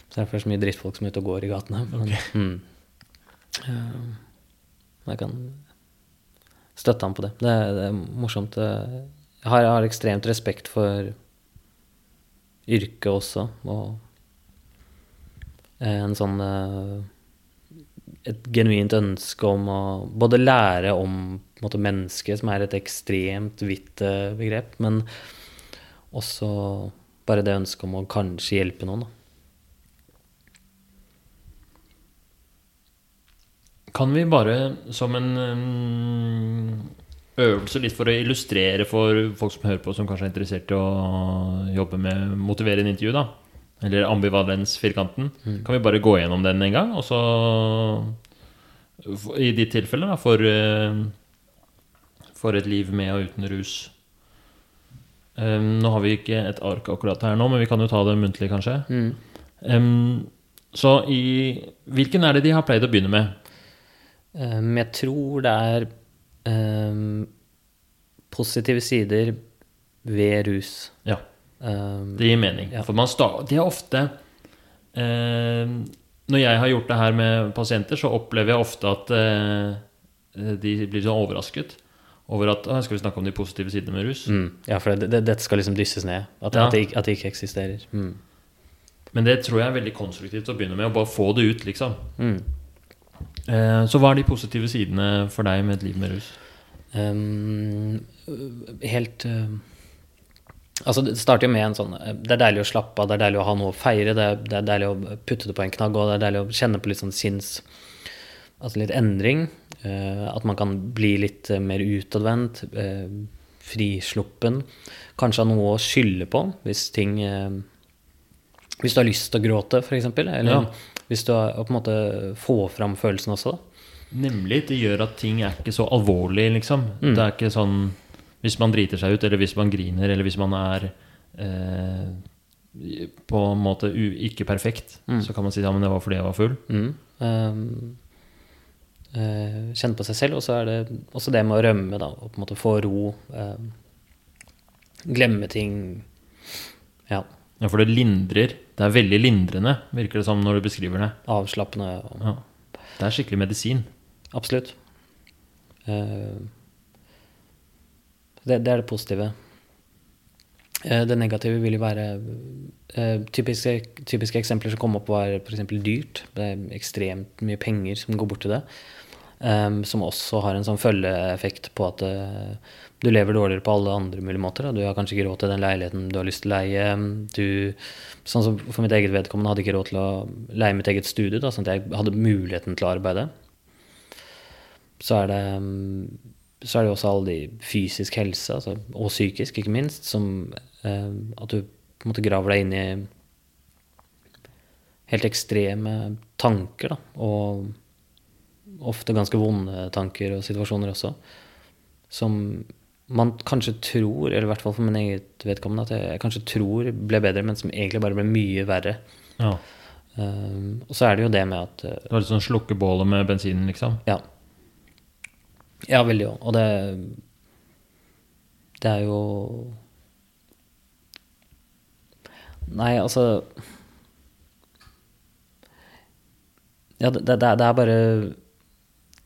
Så derfor er det så mye drittfolk som er ute og går i gatene. Men, mm. Um, jeg kan støtte ham på det. Det er, det er morsomt. eh, Jeg har, jeg har ekstremt respekt for yrket også, og en sånn eh, Et genuint ønske om å både lære om mennesket, som er et ekstremt vidt eh, begrep, men også bare det ønsket om å kanskje hjelpe noen. Da. Kan vi bare som en um, øvelse litt for å illustrere for folk som hører på, som kanskje er interessert i å jobbe med motiverende intervju, da, eller ambivalens-firkanten, kan vi bare gå gjennom den en gang? Og så I ditt tilfelle, da, for, eh, for et liv med og uten rus. Um, nå har vi ikke et ark akkurat her nå, men vi kan jo ta det muntlig, kanskje. Um, så i Hvilken er det de har pleid å begynne med? Um, jeg tror det er um, positive sider ved rus. Ja. Um, Det gir mening. Ja. For man sta de er ofte Når jeg har gjort det her med pasienter, så opplever jeg ofte at uh, de blir sånn overrasket over at Skal vi snakke om de positive sidene med rus? mm, ja, for det, det, dette skal liksom dysses ned. At, Ja. at, det, at det ikke eksisterer. Mm. Men det tror jeg er veldig konstruktivt å begynne med. Å bare få det ut, liksom. Mm. Eh, så hva er de positive sidene for deg med et liv med rus? Um, helt uh, Altså, det starter jo med en sånn Det er deilig å slappe av, det er deilig å ha noe å feire, det er, det er deilig å putte det på en knagg, og det er deilig å kjenne på litt sånn sinns Altså litt endring. uh, at man kan bli litt mer utadvendt, uh, frisluppen. Kanskje ha noe å skylde på hvis ting Hvis du har lyst til å gråte, f.eks., eller Ja. Hvis du har, på en måte få fram følelsen også, da. Nemlig. Det gjør at ting er ikke så alvorlig, liksom. Mm. Det er ikke sånn Hvis man driter seg ut, eller hvis man griner, eller hvis man er eh, på en måte ikke perfekt, Mm. så kan man si ja, men det var fordi jeg var full. Mm. Um, uh, kjenne på seg selv, og så er det også det med å rømme, da, og på en måte få ro. Um, glemme ting. Ja. Ja, for det lindrer. Det er veldig lindrende, virker det som når du beskriver det. Avslappende. Og, Ja. Det er skikkelig medisin. absolutt. Eh, det, det er det positive. Eh, det negative vil jo være eh, typiske, typiske eksempler som kom opp, var f.eks. dyrt. Det er ekstremt mye penger som går bort til det. Um, som også har en sånn følgeeffekt på at uh, du lever dårligere på alle andre mulige måter. Da. Du har kanskje ikke råd til den leiligheten du har lyst til å leie. Du, sånn som For mitt eget vedkommende hadde ikke råd til å leie mitt eget studie, da, sånn at jeg hadde muligheten til å arbeide. Så er det så er det også alle de fysisk helse, altså, og psykisk, ikke minst, som uh, at du på en måte graver deg inn i helt ekstreme tanker, da. Og ofte ganske vonde tanker og situasjoner også. Som man kanskje tror, eller i hvert fall for min eget vedkommende, at jeg, kanskje tror ble bedre, men som egentlig bare ble mye verre. Ja. Um, og så er det jo det med at uh, Det var litt sånn slukke bålet med bensinen, liksom? Ja. Ja, veldig òg. Og det Det er jo Nei, altså Ja, det, det, det er bare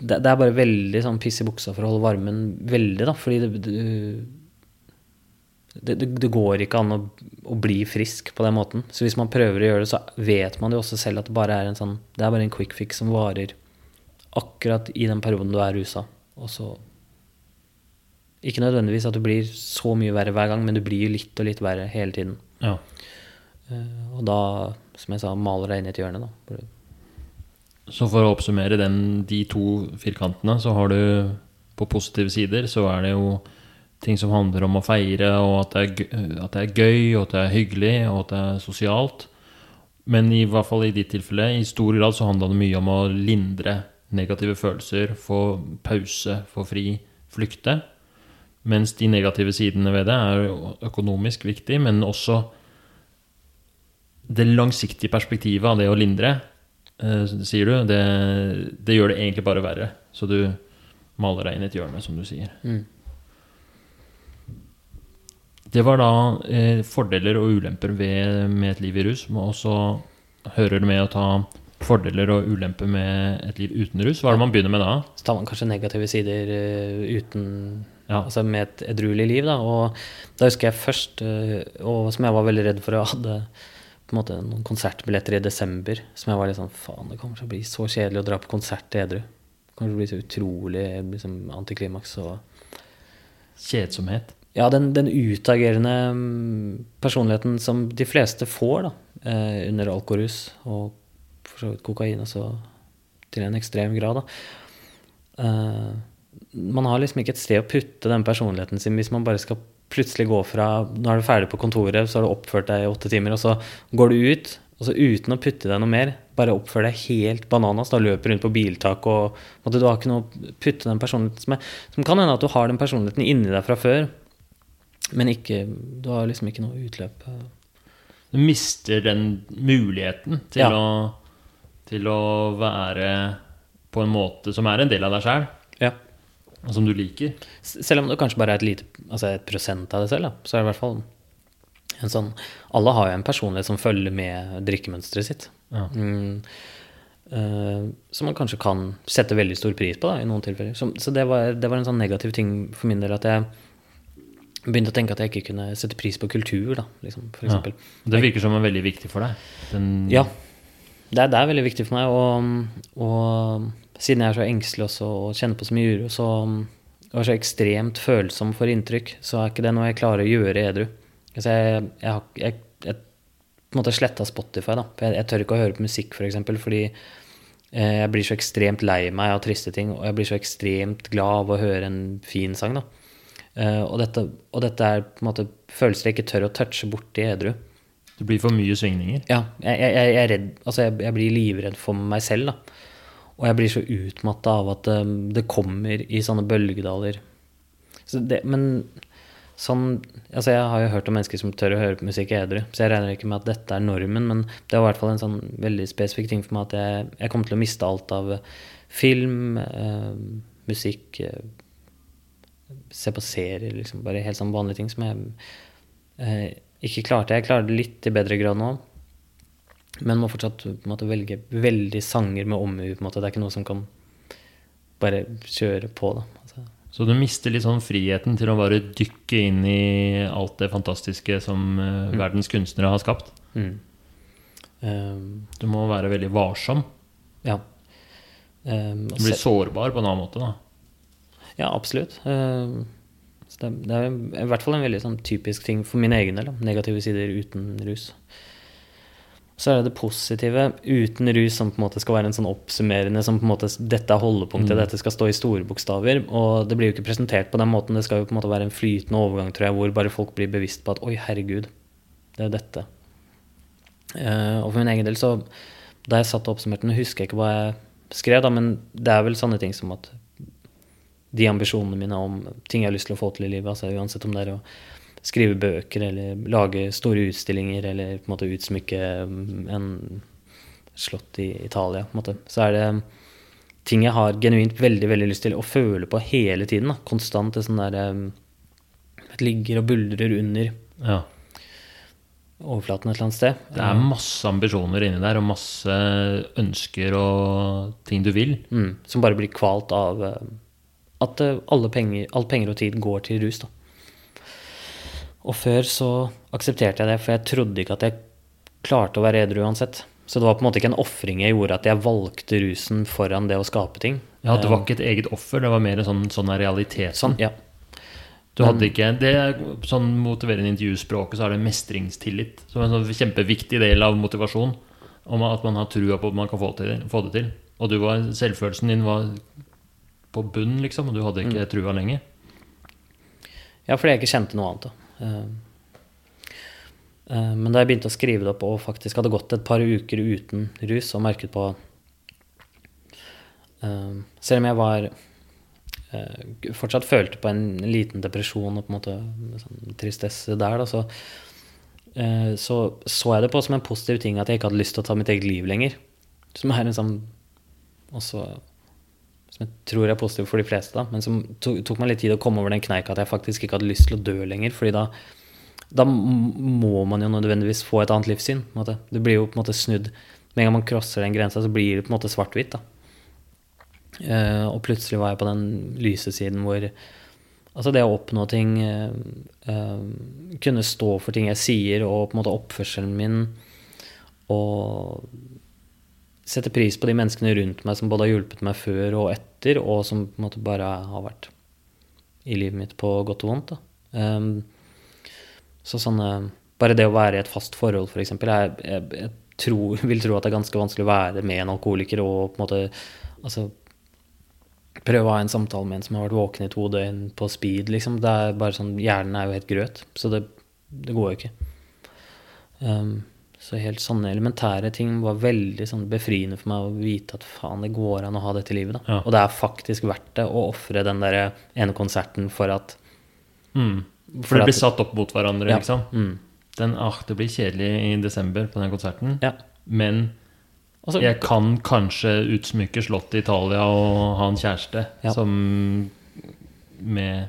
det, det, er bare veldig sånn piss i buksa for å holde varmen veldig, da. Fordi det, det, det går ikke an å, å, bli frisk på den måten. Så hvis man prøver å gjøre det, så vet man jo også selv at det bare er en sånn Det er bare en quick fix som varer akkurat i den perioden du er rusa. Og så Ikke nødvendigvis at du blir så mye verre hver gang, men du blir litt og litt verre hele tiden. Ja. Uh, og da, som jeg sa, maler deg inn i et hjørne, da. Så for å oppsummere den, de to firkantene, så har du på positive sider så er det jo ting som handler om å feire, og at det, er, at det er gøy, og at det er hyggelig, og at det er sosialt. Men i hvert fall i ditt tilfelle, i stor grad så handla det mye om å lindre negative følelser, få pause, få fri, flykte. Mens de negative sidene ved det er økonomisk viktig, men også det langsiktige perspektivet av det å lindre, sier du, det, det, gjør det egentlig bare verre. Så du maler deg inn i et hjørne, som du sier. Mm. Det var da eh, fordeler og ulemper ved, med et liv i rus. Og så hører det med å ta fordeler og ulemper med et liv uten rus. Hva er det man begynner med da? Så tar man kanskje negative sider uh, uten ja. Altså med et edruelig liv, da. Og da husker jeg først, uh, og som jeg var veldig redd for, jeg hadde på en måte noen konsertbilletter i desember som jeg var litt sånn Faen, det kommer til å bli så kjedelig å dra på konsert edru. Det kommer til å bli så utrolig liksom, antiklimaks og Kjedsomhet? ja, den, den, utagerende mm, personligheten som de fleste får da, eh, under alkorus, og for så vidt kokain altså til en ekstrem grad. Da. Eh, man har liksom ikke et sted å putte den personligheten sin hvis man bare skal plutselig gå fra Nå er du ferdig på kontoret, så har du oppført deg i åtte timer, og så går du ut, og så uten å putte deg noe mer, bare oppfør deg helt bananas, da løper rundt på biltak og måtte, Du har ikke noe å putte den personligheten som er Som kan hende at du har den personligheten inni deg fra før, men ikke Du har liksom ikke noe utløp. Du mister den muligheten til, ja. å, til å være på en måte som er en del av deg sjøl. Og som du liker. Selv om det kanskje bare er et lite altså et prosent av det selv, da, så er det i hvert fall en sånn Alle har jo en personlighet som følger med drikkemønsteret sitt. Ja. Mm, uh, som man kanskje kan sette veldig stor pris på da, i noen tilfeller. Så, så det, var, det, var, en sånn negativ ting for min del at jeg begynte å tenke at jeg ikke kunne sette pris på kultur, da, liksom, for eksempel. Ja. Det virker som en veldig viktig for deg? Den... Ja. Det er, det er, veldig viktig for meg. Og, og siden jeg er så engstelig også og kjenner på så mye uro, så og er så ekstremt følsom for inntrykk, så er ikke det noe jeg klarer å gjøre edru. Altså jeg, jeg, jeg, jeg, på en måte sletta Spotify. da. Jeg, tør ikke å høre på musikk, f.eks., for eksempel, fordi eh, jeg blir så ekstremt lei meg av triste ting, og jeg blir så ekstremt glad av å høre en fin sang. da. Uh, og, dette, og, dette, er på en måte følelser jeg ikke tør å touche borti edru. Det blir for mye svingninger? Ja. Jeg, jeg, jeg er redd Altså, jeg, jeg, blir livredd for meg selv, da. Og jeg blir så utmatta av at um, det kommer i sånne bølgedaler. Så det, men sånn Altså, jeg har jo hørt om mennesker som tør å høre på musikk edru, så jeg regner ikke med at dette er normen, men det var i hvert fall en sånn veldig spesifikk ting for meg at jeg, jeg kom til å miste alt av film, eh, musikk eh, se på serier, liksom. Bare helt sånn vanlige ting som jeg eh, ikke klarte. Jeg klarer det litt i bedre grad nå. Men må fortsatt måte, velge veldig sanger med omhu. Det er ikke noe som kan bare kjøre på. Altså. Så du mister litt sånn friheten til å bare dykke inn i alt det fantastiske som uh, mm. verdens kunstnere har skapt? Mm. Um, du må være veldig varsom. Ja. Um, du blir sårbar på en annen måte, da. Ja, absolutt. Eh, det, det, er i hvert fall en veldig sånn, typisk ting for min egen del. Negative sider uten rus. Så er det det positive uten rus som på en måte skal være en sånn oppsummerende som på en måte, Dette er holdepunktet, mm. dette skal stå i store bokstaver. Og det blir jo ikke presentert på den måten. Det skal jo på en måte være en flytende overgang, tror jeg, hvor bare folk blir bevisst på at oi, herregud, det er dette. Uh, og for min egen del så Da jeg satt og oppsummerte den, husker jeg ikke hva jeg skrev, da, men det er vel sånne ting som at de ambisjonene mine om ting jeg har lyst til å få til i livet, altså uansett om det er å skrive bøker eller lage store utstillinger eller på en måte utsmykke mm, en slott i Italia, på en måte, så er det ting jeg har genuint veldig veldig lyst til å føle på hele tiden. Da. Konstant det sånn der det Ligger og buldrer under Ja. overflaten et eller annet sted. Det er masse ambisjoner inni der, og masse ønsker og ting du vil. Mm, som bare blir kvalt av at eh, alle penger, all penger og tid går til rus. Da. Og før så aksepterte jeg det, for jeg trodde ikke at jeg klarte å være edru uansett. Så det var på en måte ikke en ofring jeg gjorde, at jeg valgte rusen foran det å skape ting. Ja, Det var ikke et eget offer, det var mer en sånn, sånn realitet. Sånn, ja. Du hadde ikke, det er sånn Motiverende intervjuspråket så er det mestringstillit som er en sånn kjempeviktig del av motivasjon. Om at man har trua på at man kan få, til, få det til. Og du var, selvfølelsen din var på bunn, liksom, og du hadde ikke trua lenger. Ja, fordi jeg ikke kjente noe annet. da. Eh, eh, Men da jeg begynte å skrive det opp og faktisk hadde gått et par uker uten rus og merket på eh, Selv om jeg var fortsatt følte på en liten depresjon og på en måte sånn tristesse der, da, så, så så jeg det på som en positiv ting at jeg ikke hadde lyst til å ta mitt eget liv lenger. Som er en sånn også som jeg tror er positiv for de fleste, da, men som to, tok meg litt tid å komme over den kneika at jeg faktisk ikke hadde lyst til å dø lenger. fordi da, da må man jo nødvendigvis få et annet livssyn. På en måte. Det blir jo på en måte snudd. Med en gang man crosser den grensa, så blir det på en måte svart-hvitt. Eh, og plutselig var jeg på den lyse siden hvor Altså det å oppnå ting, eh, eh, kunne stå for ting jeg sier, og på en måte oppførselen min, og sette pris på de menneskene rundt meg som både har hjulpet meg før og etter, og som på en måte bare har vært i livet mitt på godt og vondt. Ehm, så sånne Bare det å være i et fast forhold, f.eks. Jeg, jeg, jeg tror, vil tro at det er ganske vanskelig å være med en alkoholiker og på en måte altså, prøve å ha en samtale med en som har vært våken i to døgn på speed. Liksom. Det er bare sånn, Hjernen er jo helt grøt, så det, det går jo ikke. Ehm, så helt sånne elementære ting var veldig sånn befriende for meg å vite at faen, det går an å ha dette livet. Ja. Og det er faktisk verdt det å ofre den der ene konserten for at Mm. For For det at- blir satt opp mot hverandre, Ja. liksom. mm, Den, ah, det blir kjedelig i desember på den konserten, Ja. men Altså, jeg kan kanskje utsmykke slottet i Italia og ha en kjæreste som med,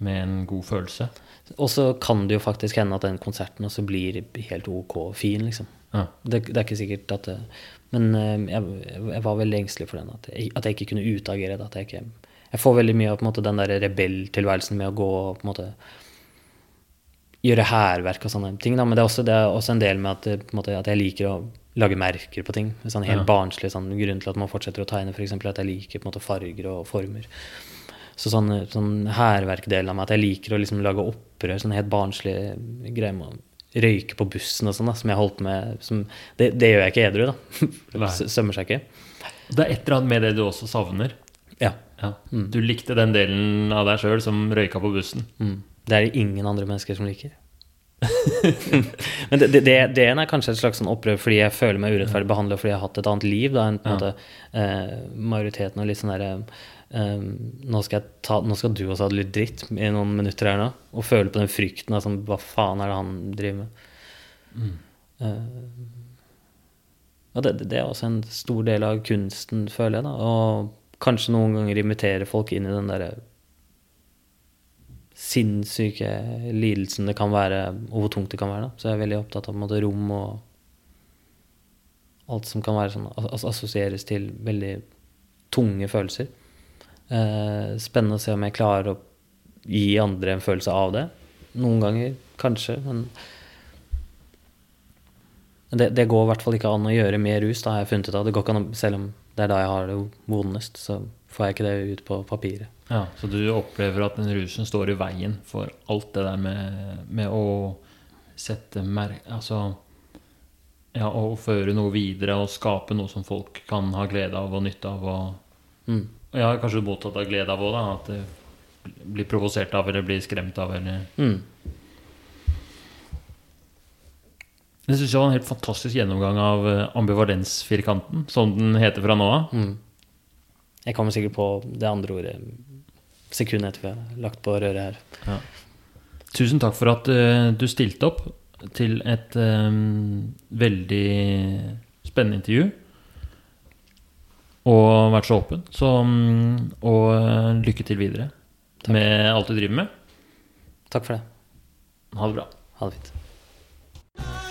med en god følelse. Og så kan det jo faktisk hende at den konserten også blir helt ok fin, liksom. Ja. Det, det er ikke sikkert at det, Men eh, jeg, jeg var veldig engstelig for den. At jeg, at jeg ikke kunne utagere det. At jeg ikke Jeg får veldig mye av måte, den der rebelltilværelsen med å gå og på en måte gjøre hærverk og sånne ting. Da. Men det er, også, det er også en del med at, det, måte, at jeg liker å lage merker på ting. Sånn helt Ja. barnslig sånn, grunn til at man fortsetter å tegne, f.eks. at jeg liker måte farger og former. Så sånn, sånn hærverkdelen av meg, at jeg liker å liksom lage opprør, sånn helt barnslig greie med å røyke på bussen og sånn, da, som jeg holdt med som, det, det gjør jeg ikke edru, da. Sømmer seg ikke. Det er et eller annet med det du også savner. Ja. Ja. Du likte den delen av deg sjøl som røyka på bussen. Mm. Det er det ingen andre mennesker som liker. Men det, det, det, er kanskje et slags sånn opprør fordi jeg føler meg urettferdig behandla fordi jeg har hatt et annet liv da, enn på Ja. måte eh, majoriteten og litt sånn derre eh, nå, skal ta, nå skal du også ha det litt dritt i noen minutter her nå, og føle på den frykten sånn, hva faen er det han driver med? Eh, og det, det er også en stor del av kunsten, føler jeg, da. Og kanskje noen ganger invitere folk inn i den derre sinnssyke lidelsen det kan være, og hvor tungt det kan være. Da. Så jeg er veldig opptatt av måte, rom og alt som kan være sånn, as assosieres til veldig tunge følelser. Eh, spennende å se om jeg klarer å gi andre en følelse av det. Noen ganger, kanskje, men det, det går i hvert fall ikke an å gjøre med rus, da har jeg funnet ut av. Det går ikke an, å- Selv om det er da jeg har det vondest, så får jeg ikke det ut på papiret. Ja, Så du opplever at den rusen står i veien for alt det der med, med å sette mer... Altså Ja, å føre noe videre og skape noe som folk kan ha glede av og nytte av. Og, Mm. Har kanskje mottatt av glede av òg, da. At det blir provosert av eller blir skremt av eller Mm. Jeg syns det var en helt fantastisk gjennomgang av eh, ambivalensfirkanten, som den heter fra nå av. Mm. Jeg kommer sikkert på det andre ordet sekundet etter vi har lagt på røret her. Tusen takk for at uh, du stilte opp til et um, veldig spennende intervju og vært så åpen. Så, mm, og eh, lykke til videre Takk. med alt du driver med. Takk for det. Ha det bra. Ha det fint.